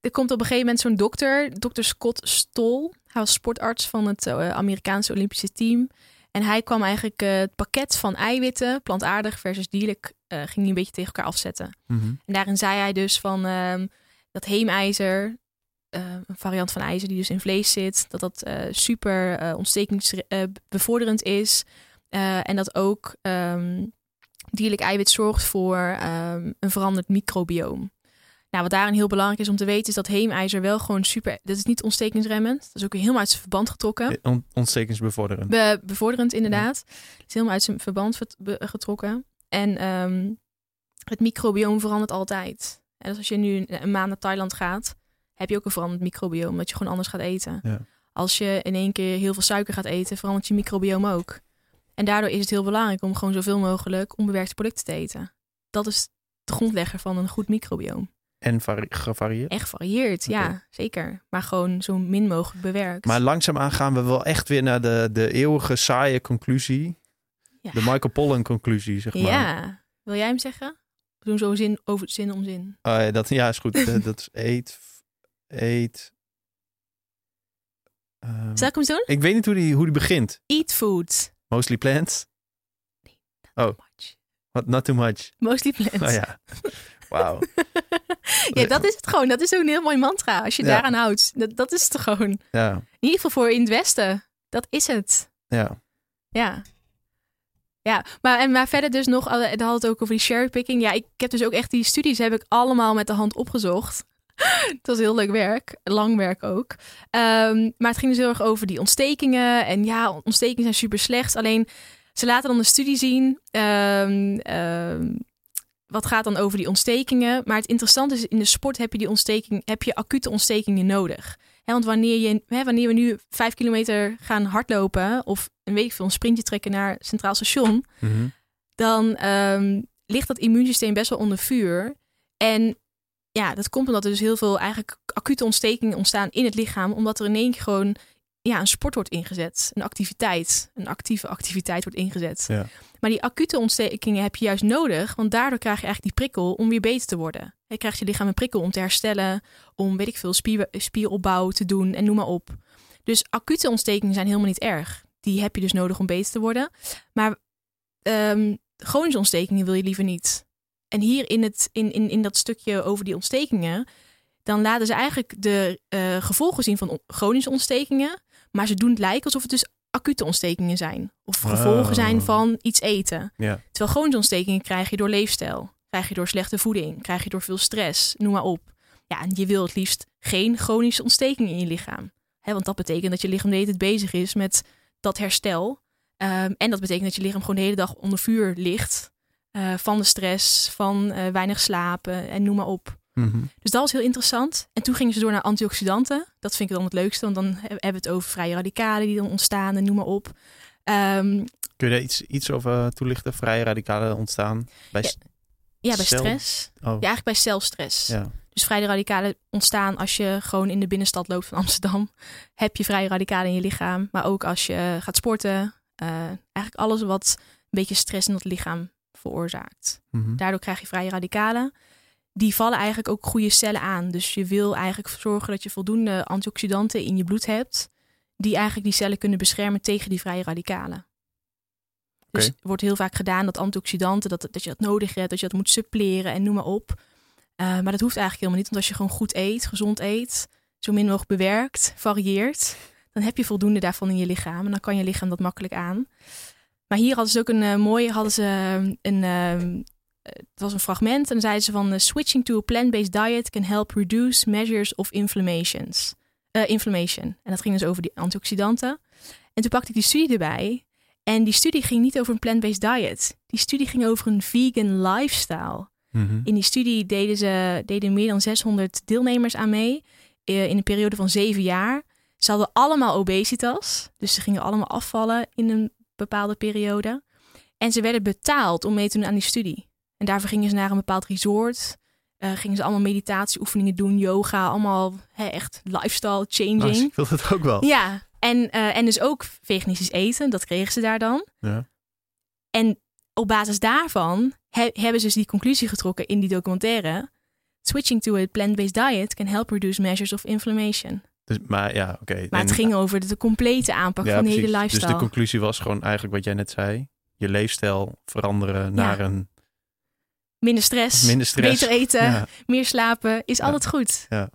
er komt op een gegeven moment zo'n dokter, dokter Scott Stoll. Hij was sportarts van het eh, Amerikaanse Olympische team. En hij kwam eigenlijk eh, het pakket van eiwitten, plantaardig versus dierlijk, eh, ging hij een beetje tegen elkaar afzetten. Mhm. En daarin zei hij dus van ehm, dat heemijzer, eh, een variant van ijzer die dus in vlees zit, dat dat super ontstekingsbevorderend is. En dat ook ehm, dierlijk eiwit zorgt voor ehm, een veranderd microbioom. Nou, wat daarin heel belangrijk is om te weten, is dat heemijzer wel gewoon super. Dat is niet ontstekingsremmend. Dat is ook helemaal uit zijn verband getrokken. On- ontstekingsbevorderend. Be- bevorderend, inderdaad. Het is helemaal uit zijn verband getrokken. En ehm, het microbioom verandert altijd. En dus als je nu een, een maand naar Thailand gaat, heb je ook een veranderd microbioom, omdat je gewoon anders gaat eten. Ja. Als je in één keer heel veel suiker gaat eten, verandert je microbioom ook. En daardoor is het heel belangrijk om gewoon zoveel mogelijk onbewerkte producten te eten. Dat is de grondlegger van een goed microbioom. En vari- gevarieerd. Echt varieert, ja, zeker. Maar gewoon zo min mogelijk bewerkt. Maar langzaamaan gaan we wel echt weer naar de, de eeuwige saaie conclusie. Ja. De Michael Pollan conclusie, zeg maar. Ja. Wil jij hem zeggen? We doen zo zin, over, zin om zin. Oh, ja, dat, ja, is goed. Eh, dat is eet, eet. ehm, Zal ik hem doen? ik weet niet hoe die, hoe die begint. Eat food. Mostly plants. Oh. Much. What, not too much. Mostly plants. Oh ja. Wauw. ja, dat is het gewoon. Dat is ook een heel mooi mantra. Als je Ja. daaraan houdt. Dat, dat is het gewoon. Ja, In ieder geval voor in het Westen. Dat is het. ja. Ja. Ja, maar, en, maar verder dus nog, we hadden het ook over die cherrypicking. Ja, ik heb dus ook echt die studies heb ik allemaal met de hand opgezocht. Het was heel leuk werk, lang werk ook. Ehm, maar het ging dus heel erg over die ontstekingen. En ja, ontstekingen zijn super slecht. Alleen ze laten dan een studie zien. ehm, wat gaat dan over die ontstekingen? Maar het interessante is, in de sport heb je die ontsteking, heb je acute ontstekingen nodig. Want wanneer, je, wanneer we nu vijf kilometer gaan hardlopen of een week veel een sprintje trekken naar Centraal Station, Mhm. dan ehm, ligt dat immuunsysteem best wel onder vuur. En ja, dat komt omdat er dus heel veel eigenlijk acute ontstekingen ontstaan in het lichaam, omdat er in één keer gewoon ja, een sport wordt ingezet, een activiteit, een actieve activiteit wordt ingezet. Ja. Maar die acute ontstekingen heb je juist nodig, want daardoor krijg je eigenlijk die prikkel om weer beter te worden. Je krijgt je lichaam een prikkel om te herstellen, om weet ik veel spier, spieropbouw te doen en noem maar op. Dus acute ontstekingen zijn helemaal niet erg. Die heb je dus nodig om beter te worden. Maar ehm chronische ontstekingen wil je liever niet. En hier in, het, in, in, in dat stukje over die ontstekingen, dan laten ze eigenlijk de eh, gevolgen zien van on- chronische ontstekingen. Maar ze doen het lijken alsof het dus acute ontstekingen zijn. Of gevolgen Oh. zijn van iets eten. Ja. Terwijl chronische ontstekingen krijg je door leefstijl. Krijg je door slechte voeding. Krijg je door veel stress. Noem maar op. Ja, en je wil het liefst geen chronische ontstekingen in je lichaam. Hè, want dat betekent dat je lichaam de hele tijd bezig is met dat herstel. Ehm, en dat betekent dat je lichaam gewoon de hele dag onder vuur ligt. eh, van de stress, van eh, weinig slapen en noem maar op. Mhm. Dus dat was heel interessant. En toen gingen ze door naar antioxidanten. Dat vind ik dan het leukste, want dan he- hebben we het over vrije radicalen die dan ontstaan en noem maar op. Ehm, Kun je daar iets, iets over toelichten? Vrije radicalen ontstaan bij... Ja. bij stress. Oh, Ja, eigenlijk bij celstress. ja. Dus vrije radicalen ontstaan als je gewoon in de binnenstad loopt van Amsterdam. Heb je vrije radicalen in je lichaam. Maar ook als je gaat sporten. eh, eigenlijk alles wat een beetje stress in het lichaam veroorzaakt. Mhm. Daardoor krijg je vrije radicalen. Die vallen eigenlijk ook goede cellen aan. Dus je wil eigenlijk zorgen dat je voldoende antioxidanten in je bloed hebt. Die eigenlijk die cellen kunnen beschermen tegen die vrije radicalen. Dus wordt heel vaak gedaan dat antioxidanten, dat, dat je dat nodig hebt, dat je dat moet suppleren en noem maar op. Eh, maar dat hoeft eigenlijk helemaal niet. Want als je gewoon goed eet, gezond eet, zo min mogelijk bewerkt, varieert, dan heb je voldoende daarvan in je lichaam. En dan kan je lichaam dat makkelijk aan. Maar hier hadden ze ook een eh, mooie, hadden ze een, ehm, het was een fragment en dan zeiden ze van switching to a plant-based diet can help reduce measures of inflammations. Eh, inflammation. En dat ging dus over die antioxidanten. En toen pakte ik die studie erbij. En die studie ging niet over een plant-based diet. Die studie ging over een vegan lifestyle. Mhm. In die studie deden, ze, deden meer dan 600 deelnemers aan mee. eh, In een periode van zeven jaar. Ze hadden allemaal obesitas. Dus ze gingen allemaal afvallen in een bepaalde periode. En ze werden betaald om mee te doen aan die studie. En daarvoor gingen ze naar een bepaald resort. eh, gingen ze allemaal meditatieoefeningen doen, yoga, allemaal hè, echt lifestyle changing. ik wil het ook wel. Ja, en, eh, en dus ook veganistisch eten, dat kregen ze daar dan. Ja. En op basis daarvan he- hebben ze dus die conclusie getrokken in die documentaire. Switching to a plant-based diet can help reduce measures of inflammation. Dus, maar ja, oké. Maar En- het ging over de, de complete aanpak ja, van de hele lifestyle. Dus de conclusie was gewoon eigenlijk wat jij net zei. Je leefstijl veranderen naar een minder stress, minder stress. beter eten, Ja, meer slapen, is Ja. altijd goed. Ja.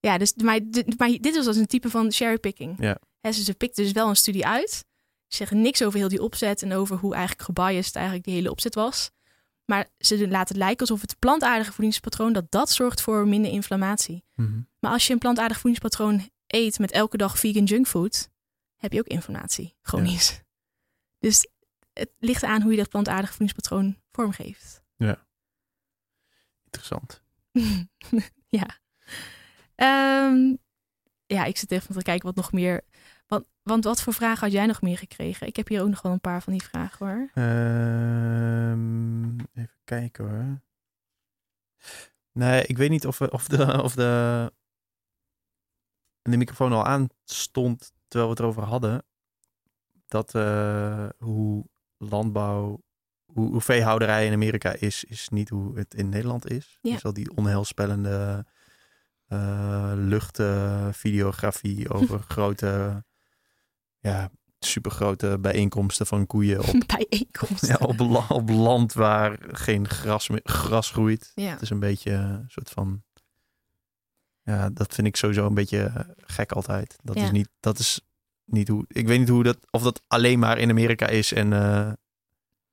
Ja, dus, maar, dit- maar dit was als een type van cherrypicking. Ja. Ze, pikten dus wel een studie uit. Ze zeggen niks over heel die opzet en over hoe eigenlijk gebiased eigenlijk die hele opzet was. Maar ze laten het lijken alsof het plantaardige voedingspatroon, dat dat zorgt voor minder inflammatie. Mhm. Maar als je een plantaardig voedingspatroon eet met elke dag vegan junkfood, heb je ook inflammatie, chronisch. Dus het ligt aan hoe je dat plantaardige voedingspatroon vormgeeft. Interessant. ja. Ehm, ja, ik zit even te kijken wat nog meer. Want, want wat voor vragen had jij nog meer gekregen? Ik heb hier ook nog wel een paar van die vragen hoor. Ehm, even kijken hoor. Nee, ik weet niet of, of, de, of de, de microfoon al aan stond terwijl we het erover hadden. Dat eh, hoe landbouw, hoe, hoe veehouderij in Amerika is, is niet hoe het in Nederland is. Ja. Dus al die onheilspellende eh luchtvideografie over grote, ja, supergrote bijeenkomsten van koeien op Bijeenkomsten. ja, op, la- op land waar geen gras, gras groeit. Ja. Het is een beetje een soort van. Ja, dat vind ik sowieso een beetje gek altijd. Dat, Ja. is, niet, dat is niet hoe. Ik weet niet hoe dat. Of dat alleen maar in Amerika is en eh,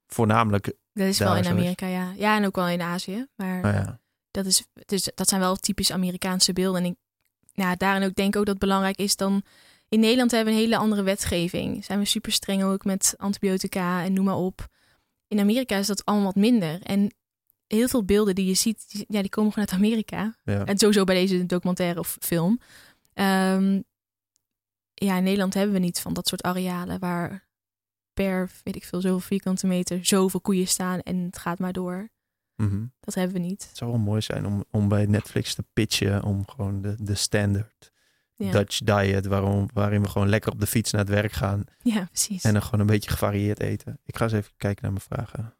voornamelijk. Dat is wel in is. Amerika, ja. Ja, en ook wel in Azië. Maar Nou ja, dat, is, is, dat zijn wel typisch Amerikaanse beelden. En ik, ja, daarin ook denk ik ook dat het belangrijk is dan... In Nederland hebben we een hele andere wetgeving. Zijn we super streng ook met antibiotica en noem maar op. In Amerika is dat allemaal wat minder. En heel veel beelden die je ziet, die, ja, die komen gewoon uit Amerika. ja. En sowieso bij deze documentaire of film. Ehm, ja, in Nederland hebben we niet van dat soort arealen waar per, weet ik veel, zoveel vierkante meter zoveel koeien staan en het gaat maar door. Mhm. Dat hebben we niet. Het zou wel mooi zijn om, om bij Netflix te pitchen om gewoon de, de standard Ja, Dutch diet, waarom, waarin we gewoon lekker op de fiets naar het werk gaan ja precies. en dan gewoon een beetje gevarieerd eten. Ik ga eens even kijken naar mijn vragen.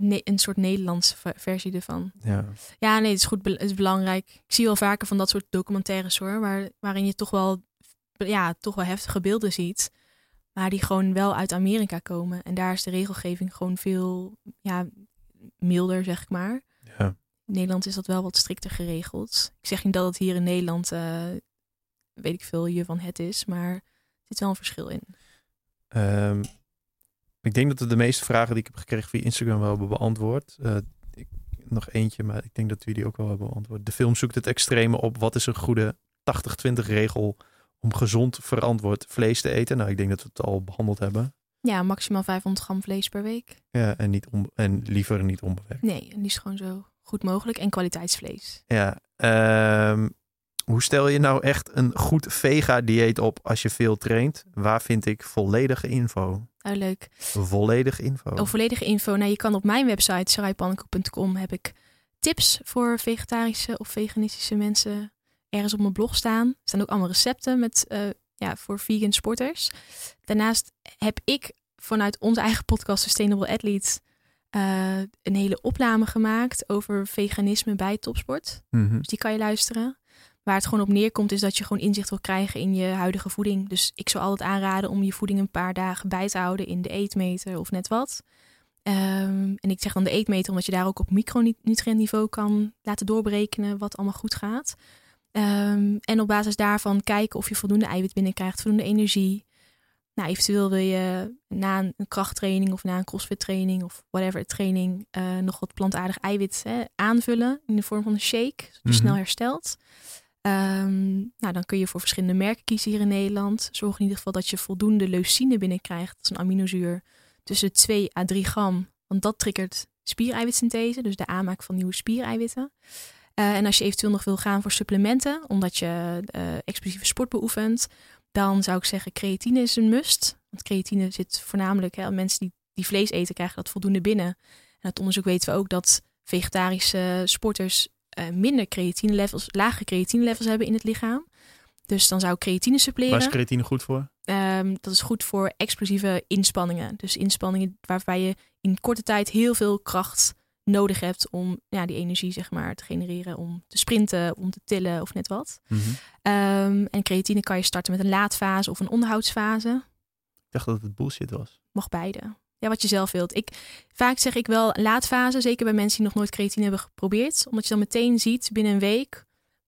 Ne- een soort Nederlandse ver- versie ervan. Ja. Ja, nee, het is goed, het is belangrijk. Ik zie wel vaker van dat soort documentaires hoor, waar, waarin je toch wel, ja, toch wel heftige beelden ziet, maar die gewoon wel uit Amerika komen. En daar is de regelgeving gewoon veel, ja, milder, zeg ik maar. ja. In Nederland is dat wel wat strikter geregeld. Ik zeg niet dat het hier in Nederland, eh, weet ik veel, je van het is, maar er zit wel een verschil in. Ehm, ik denk dat we de meeste vragen die ik heb gekregen via Instagram wel hebben beantwoord. Eh, ik, nog eentje, maar ik denk dat we die ook wel hebben beantwoord. De film zoekt het extreme op. Wat is een goede 80-20 regel om gezond verantwoord vlees te eten? Nou, ik denk dat we het al behandeld hebben. Ja, maximaal 500 gram vlees per week. Ja, en, niet on, en liever niet onbewerkt. Nee, en die is gewoon zo goed mogelijk. En kwaliteitsvlees. Ja, ehm, hoe stel je nou echt een goed vega-dieet op als je veel traint? Waar vind ik volledige info? Oh, leuk. Volledige info. Oh, volledige info. Nou, je kan op mijn website saraypannenkoek.com heb ik tips voor vegetarische of veganistische mensen ergens op mijn blog staan. Er staan ook allemaal recepten met, eh, ja, voor vegan sporters. Daarnaast heb ik vanuit onze eigen podcast Sustainable Athletes eh, een hele opname gemaakt over veganisme bij topsport. Mhm. Dus die kan je luisteren. Waar het gewoon op neerkomt is dat je gewoon inzicht wil krijgen in je huidige voeding. Dus ik zou altijd aanraden om je voeding een paar dagen bij te houden in de eetmeter of net wat. Ehm, en ik zeg dan de eetmeter omdat je daar ook op micronutriëntniveau kan laten doorberekenen wat allemaal goed gaat. Ehm, en op basis daarvan kijken of je voldoende eiwit binnenkrijgt, voldoende energie. Nou, eventueel wil je na een krachttraining of na een crossfit training of whatever training eh, nog wat plantaardig eiwit hè, aanvullen in de vorm van een shake, zodat je Mhm. snel herstelt. Ehm, nou, dan kun je voor verschillende merken kiezen hier in Nederland. Zorg in ieder geval dat je voldoende leucine binnenkrijgt. Dat is een aminozuur tussen 2 à 3 gram. Want dat triggert spiereiwitsynthese, dus de aanmaak van nieuwe spiereiwitten. Eh, en als je eventueel nog wil gaan voor supplementen, omdat je eh, explosieve sport beoefent, dan zou ik zeggen creatine is een must. Want creatine zit voornamelijk, hè, mensen die, die vlees eten, krijgen dat voldoende binnen. En uit onderzoek weten we ook dat vegetarische sporters eh, minder creatine levels, lage creatine levels hebben in het lichaam. Dus dan zou creatine suppleren. Waar is creatine goed voor? Ehm, dat is goed voor explosieve inspanningen. Dus inspanningen waarbij je in korte tijd heel veel kracht nodig hebt om ja, die energie zeg maar, te genereren. Om te sprinten, om te tillen of net wat. Mhm. Ehm, en creatine kan je starten met een laadfase of een onderhoudsfase. Ik dacht dat het bullshit was. Mag beide. Ja, wat je zelf wilt. Ik, vaak zeg ik wel laadfase, zeker bij mensen die nog nooit creatine hebben geprobeerd. Omdat je dan meteen ziet binnen een week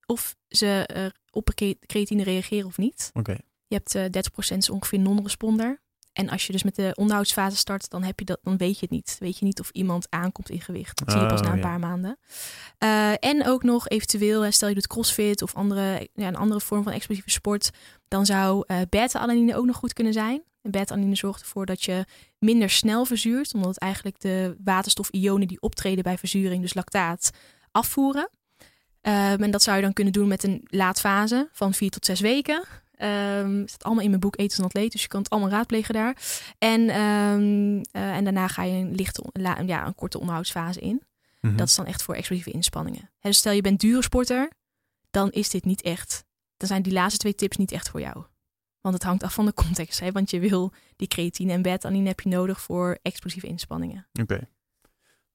of ze eh, op creatine reageren of niet. Oké. Je hebt eh 30% is ongeveer non-responder. En als je dus met de onderhoudsfase start, dan, heb je dat, dan weet je het niet. Weet je niet of iemand aankomt in gewicht. Dat zie je pas Oh, na een ja. paar maanden. Eh, en ook nog eventueel, hè, stel je doet crossfit of andere, ja, een andere vorm van explosieve sport. Dan zou eh beta-alanine ook nog goed kunnen zijn. En beta-alanine zorgt ervoor dat je minder snel verzuurt. Omdat het eigenlijk de waterstofionen die optreden bij verzuring, dus lactaat, afvoeren. Ehm, en dat zou je dan kunnen doen met een laadfase van vier tot zes weken. Ehm het staat allemaal in mijn boek Eten een atleet, dus je kan het allemaal raadplegen daar. En, ehm, eh, en daarna ga je een, lichte, la- ja, een korte onderhoudsfase in. Mhm. Dat is dan echt voor explosieve inspanningen. Dus stel je bent dure sporter, dan is dit niet echt. Dan zijn die laatste twee tips niet echt voor jou. Want het hangt af van de context. Hè? Want je wil die creatine en beta-alanine heb je nodig voor explosieve inspanningen. Oké.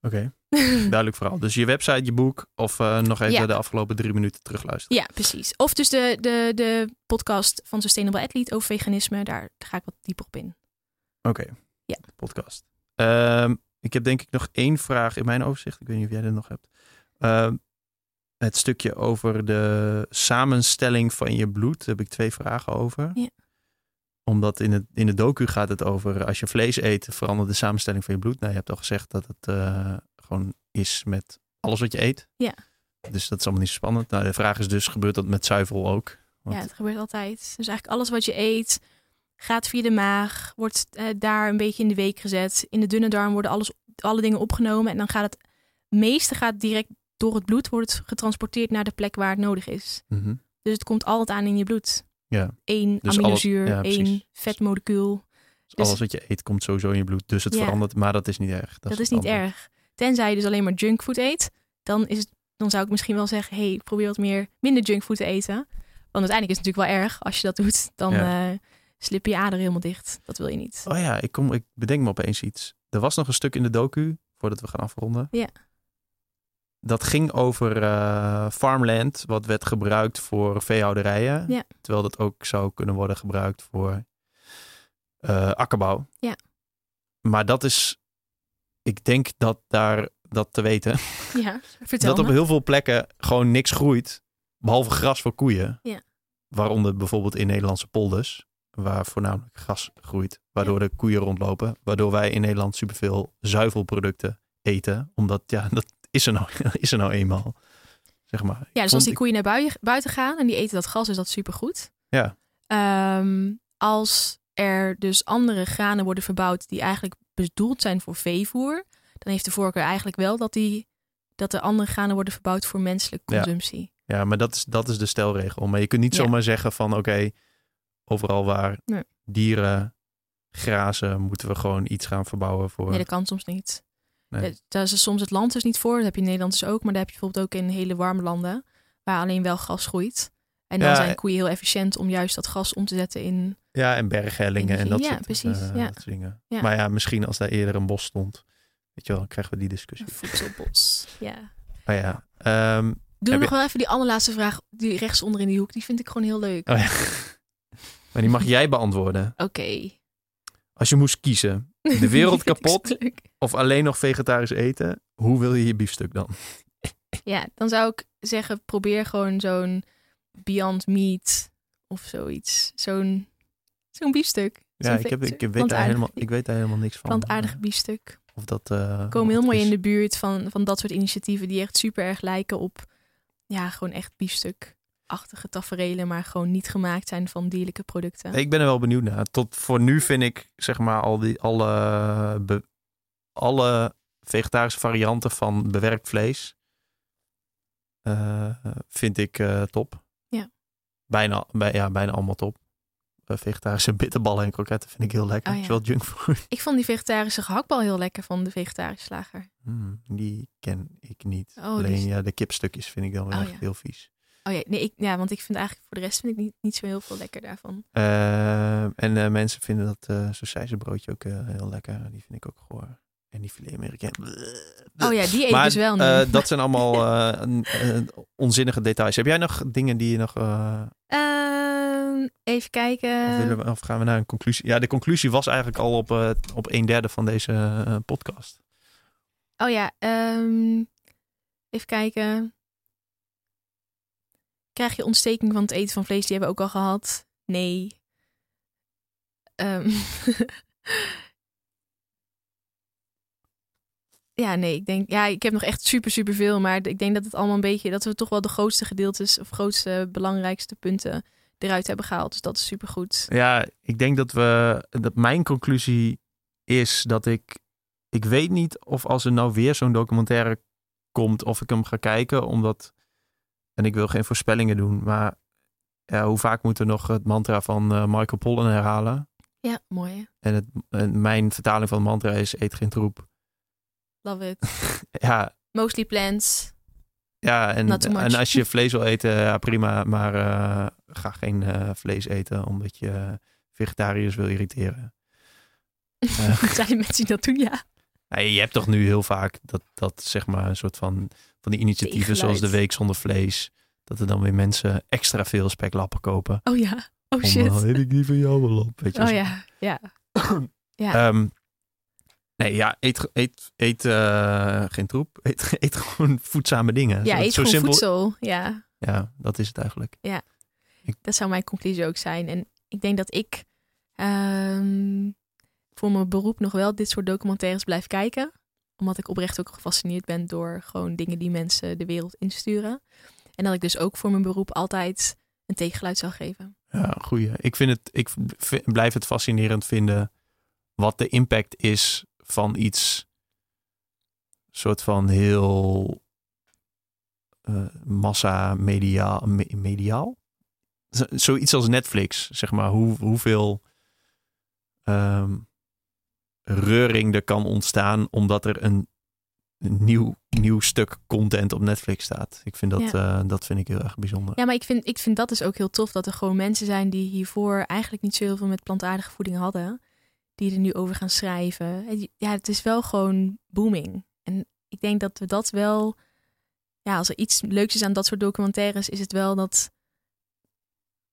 Oké, duidelijk verhaal. Dus je website, je boek of eh, nog even Ja. de afgelopen drie minuten terugluisteren. Ja, precies. Of dus de, de, de podcast van Sustainable Athlete over veganisme. Daar ga ik wat dieper op in. Oké, Ja. podcast. Ehm, ik heb denk ik nog één vraag in mijn overzicht. Ik weet niet of jij dat nog hebt. Ehm, het stukje over de samenstelling van je bloed. Daar heb ik twee vragen over. Ja. Omdat in het, in de docu gaat het over als je vlees eet, verandert de samenstelling van je bloed. Nou, je hebt al gezegd dat het eh, gewoon is met alles wat je eet. Ja. Dus dat is allemaal niet zo spannend. Nou, de vraag is dus, gebeurt dat met zuivel ook? Want- Ja, het gebeurt altijd. Dus eigenlijk alles wat je eet gaat via de maag, wordt eh, daar een beetje in de week gezet. In de dunne darm worden alles, alle dingen opgenomen en dan gaat het meeste gaat direct door het bloed wordt het getransporteerd naar de plek waar het nodig is. Mhm. Dus het komt altijd aan in je bloed. Ja, Eén Dus aminozuur, alles- ja, één vetmolecuul. dus Dus- alles wat je eet komt sowieso in je bloed. Dus het Ja. verandert, maar dat is niet erg. Dat, is niet erg. Tenzij je dus alleen maar junkfood eet, dan, is het, dan zou ik misschien wel zeggen, hey, probeer wat meer minder junkfood te eten. Want uiteindelijk is het natuurlijk wel erg als je dat doet. Dan Ja. slip je ader helemaal dicht. Dat wil je niet. Oh ja, ik, kom, ik bedenk me opeens iets. Er was nog een stuk in de docu, voordat we gaan afronden. Ja. Dat ging over eh, farmland, wat werd gebruikt voor veehouderijen. Ja. Terwijl dat ook zou kunnen worden gebruikt voor eh, akkerbouw. Ja. Maar dat is, ik denk dat daar dat te weten, Ja, vertel dat op me. heel veel plekken gewoon niks groeit, behalve gras voor koeien. Ja. Waaronder bijvoorbeeld in Nederlandse polders, waar voornamelijk gras groeit, waardoor de koeien rondlopen, waardoor wij in Nederland superveel zuivelproducten eten, omdat ja, dat is er nou, is er nou eenmaal. Zeg maar. Ja, dus als die koeien naar buiten, gaan en die eten dat gas, is dat supergoed. Ja. Ehm, als er dus andere granen worden verbouwd die eigenlijk bedoeld zijn voor veevoer, dan heeft de voorkeur eigenlijk wel dat, die, dat er andere granen worden verbouwd voor menselijke consumptie. Ja, maar dat is, dat is de stelregel. Maar je kunt niet Ja. zomaar zeggen van oké, overal waar Nee. dieren grazen, moeten we gewoon iets gaan verbouwen voor. Nee, dat kan soms niet. Nee. Eh, Daar is soms het land dus niet voor. Dat heb je in Nederland dus ook. Maar daar heb je bijvoorbeeld ook in hele warme landen. Waar alleen wel gas groeit. En dan Ja, zijn eh, koeien heel efficiënt om juist dat gas om te zetten in... Ja, en berghellingen en dat Ja, soort, precies, eh, ja. dat soort dingen. Ja. Maar ja, misschien als daar eerder een bos stond, weet je wel, dan krijgen we die discussie. een voedselbos. Ja. Maar ja, ehm, Doe nog wel even die allerlaatste vraag. Die rechtsonder in die hoek. Die vind ik gewoon heel leuk. oh ja. maar die mag jij beantwoorden. Oké. Als je moest kiezen, de wereld kapot of alleen nog vegetarisch eten, hoe wil je je biefstuk dan? Ja, dan zou ik zeggen, probeer gewoon zo'n Beyond Meat of zoiets. Zo'n zo'n biefstuk. Ja, ik, heb, ik, weet daar helemaal, ik weet daar helemaal niks van. Plantaardig biefstuk. Of dat, eh, komen heel mooi is. in de buurt van, van dat soort initiatieven die echt super erg lijken op ja, gewoon echt biefstuk-achtige taferelen, maar gewoon niet gemaakt zijn van dierlijke producten. Ik ben er wel benieuwd naar. Tot voor nu vind ik, zeg maar, al die, alle, be- alle vegetarische varianten van bewerkt vlees eh, vind ik eh, top. Ja. Bijna, bij, ja, bijna allemaal top. Eh, vegetarische bitterballen en kroketten vind ik heel lekker. Oh, ja. junkfood. Ik vond die vegetarische gehaktbal heel lekker van de vegetarische slager. Hmm, die ken ik niet. Oh, Alleen is- ja, de kipstukjes vind ik dan wel Oh, echt ja. heel vies. Oh ja, nee, ik, ja, want ik vind eigenlijk voor de rest vind ik niet, niet zo heel veel lekker daarvan. Eh, en eh, mensen vinden dat uh, broodje ook eh, heel lekker. Die vind ik ook goor. En die filet amerikaan. Oh ja, die eet maar dus wel nu. eh, dat zijn allemaal eh, onzinnige details. Heb jij nog dingen die je nog... even kijken. Of, willen we, of gaan we naar een conclusie? Ja, de conclusie was eigenlijk al op, eh, op een derde van deze eh, podcast. Oh ja, ehm, even kijken. Krijg je ontsteking van het eten van vlees? Die hebben we ook al gehad. Nee. Ehm. ja, nee, ik denk, ja, ik heb nog echt super, super veel, maar ik denk dat het allemaal een beetje, dat we toch wel de grootste gedeeltes of grootste, belangrijkste punten eruit hebben gehaald. Dus dat is super goed. Ja, ik denk dat we. Dat mijn conclusie is dat ik. Ik weet niet of als er nou weer zo'n documentaire komt, of ik hem ga kijken, omdat. En ik wil geen voorspellingen doen, maar. Ja, hoe vaak moeten we nog het mantra van eh, Michael Pollan herhalen? Ja, mooi. hè? En, het, en mijn vertaling van het mantra is: eet geen troep. Love it. Ja, Mostly plants. Ja, en, en als je vlees wil eten, ja, prima. Maar eh, ga geen eh, vlees eten omdat je vegetariërs wil irriteren. Eh. Zijn mensen die dat doen? Ja. Je hebt toch nu heel vaak dat, dat zeg maar een soort van, van die initiatieven zoals de. Week Zonder Vlees. Dat er dan weer mensen extra veel speklappen kopen. Oh ja. Oh Om, shit. eh, weet ik die van jou wel op. Weet je, Oh zo. ja. Ja. Ja. Ehm, nee, ja, eet, eet, eet eh, geen troep. Eet, eet gewoon voedzame dingen. Ja, eet zo gewoon simpel. voedsel. Ja, Ja, dat is het eigenlijk. Dat zou mijn conclusie ook zijn. En ik denk dat ik ehm, voor mijn beroep nog wel dit soort documentaires blijf kijken. Omdat ik oprecht ook gefascineerd ben door gewoon dingen die mensen de wereld insturen. En dat ik dus ook voor mijn beroep altijd een tegengeluid zou geven. Ja, goeie. Ik, vind het, ik blijf het fascinerend vinden wat de impact is van iets soort van heel eh, massa mediaal, me- mediaal. Zoiets als Netflix, zeg maar. Hoe, hoeveel ehm, reuring er kan ontstaan omdat er een nieuw, nieuw stuk content op Netflix staat. Ik vind dat, eh, dat vind ik heel erg bijzonder. Ja, maar ik vind, ik vind dat dus ook heel tof dat er gewoon mensen zijn die hiervoor eigenlijk niet zo heel veel met plantaardige voeding hadden. Die er nu over gaan schrijven. Ja, het is wel gewoon booming. En ik denk dat we dat wel. Ja, als er iets leuks is aan dat soort documentaires, is het wel dat.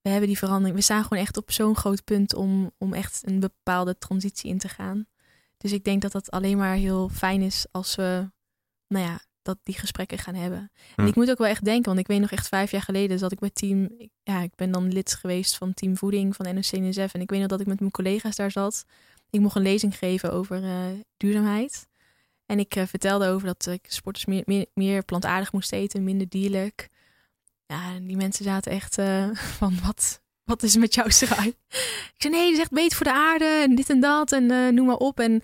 We hebben die verandering. We staan gewoon echt op zo'n groot punt om, om echt een bepaalde transitie in te gaan. Dus ik denk dat dat alleen maar heel fijn is als we, nou ja, dat die gesprekken gaan hebben. En Hm. ik moet ook wel echt denken, want ik weet nog echt vijf jaar geleden zat ik bij team, ja, ik ben dan lid geweest van team voeding van NOC-NSF. En ik weet nog dat ik met mijn collega's daar zat. Ik mocht een lezing geven over eh, duurzaamheid. En ik eh, vertelde over dat ik sporters meer, meer, meer plantaardig moest eten, minder dierlijk. Ja, en die mensen zaten echt eh, van, wat, wat is er met jou saai? Ik zei, nee, dat is echt beter voor de aarde en dit en dat en eh, noem maar op. En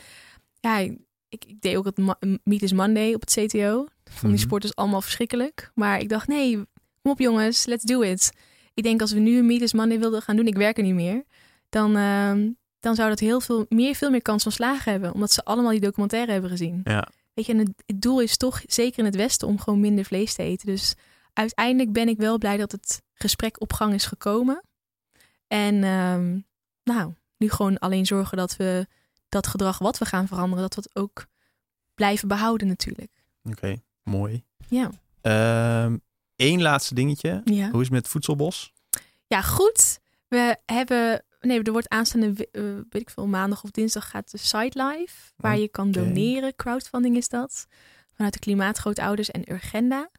ja, ik, ik deed ook het Meet is Monday op het CTO. Van die Mhm. sporters allemaal verschrikkelijk. Maar ik dacht, nee, kom op jongens, let's do it. Ik denk als we nu een Meet is Monday wilden gaan doen, ik werk er niet meer. Dan, ehm, dan zou dat heel veel meer, veel meer kans van slagen hebben. Omdat ze allemaal die documentaire hebben gezien. Ja. Weet je, en het, het doel is toch, zeker in het Westen, om gewoon minder vlees te eten. Dus uiteindelijk ben ik wel blij dat het gesprek op gang is gekomen. En ehm, nou, nu gewoon alleen zorgen dat we dat gedrag wat we gaan veranderen, dat we het ook blijven behouden natuurlijk. Oké, mooi. Ja. Eén laatste dingetje. Ja. Hoe is het met Voedselbos? Ja, goed. We hebben. Nee, er wordt aanstaande, eh, weet ik veel, maandag of dinsdag gaat de site live. Waar je kan doneren. Crowdfunding is dat. Vanuit de Klimaatgrootouders en Urgenda.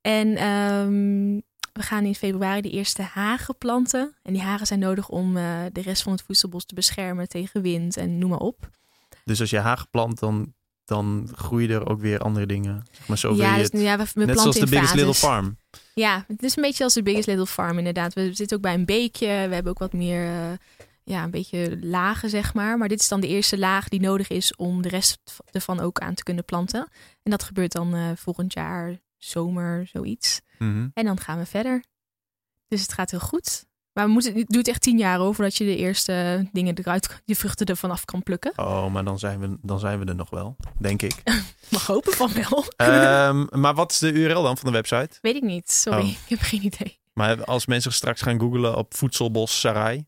En ehm, we gaan in februari de eerste hagen planten. En die hagen zijn nodig om eh, de rest van het voedselbos te beschermen tegen wind en noem maar op. Dus als je haag plant, dan, dan groeien er ook weer andere dingen. Zeg maar zo ja, dus, het. ja, we, we Net zoals de Biggest Little. Farm. Ja, het is een beetje als de Biggest Little Farm inderdaad. We zitten ook bij een beekje. We hebben ook wat meer, eh, ja, een beetje lagen zeg maar. Maar dit is dan de eerste laag die nodig is om de rest ervan ook aan te kunnen planten. En dat gebeurt dan eh, volgend jaar, zomer, zoiets. Mhm. En dan gaan we verder. Dus het gaat heel goed. Maar we moeten, het duurt echt tien jaar over voordat je de eerste dingen eruit, je vruchten ervan af kan plukken. Oh, maar dan zijn we, dan zijn we er nog wel, denk ik. Mag hopen van wel. Ehm, maar wat is de URL dan van de website? Weet ik niet, sorry. Oh. Ik heb geen idee. Maar als mensen straks gaan googlen op voedselbos Sarai,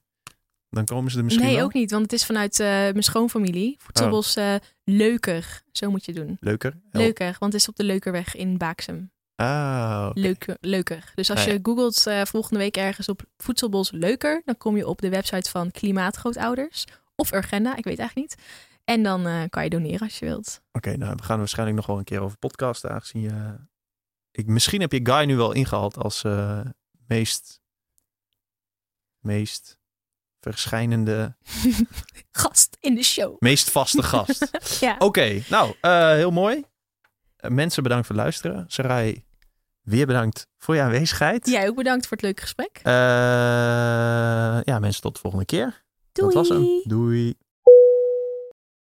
dan komen ze er misschien nee, wel. ook niet, want het is vanuit eh, mijn schoonfamilie. Voedselbos Oh. eh, Leuker, zo moet je doen. Leuker? Leuker, want het is op de Leukerweg in Baaksem. Ah. Leuker, leuker. Dus als Ah, ja. je googelt eh, volgende week ergens op voedselbos leuker, dan kom je op de website van Klimaatgrootouders of Urgenda, ik weet eigenlijk niet. En dan eh, kan je doneren als je wilt. Oké, nou, we gaan waarschijnlijk nog wel een keer over podcasten, aangezien je... Ik, misschien heb je Guy nu wel ingehaald als eh, meest... meest verschijnende, Gast in de show. meest vaste gast. Ja. Oké, nou, eh, heel mooi. Eh, mensen bedankt voor het luisteren. Sarai, weer bedankt voor je aanwezigheid. Jij ook bedankt voor het leuke gesprek. Eh, ja, mensen, tot de volgende keer. Doei. Dat was hem. Doei.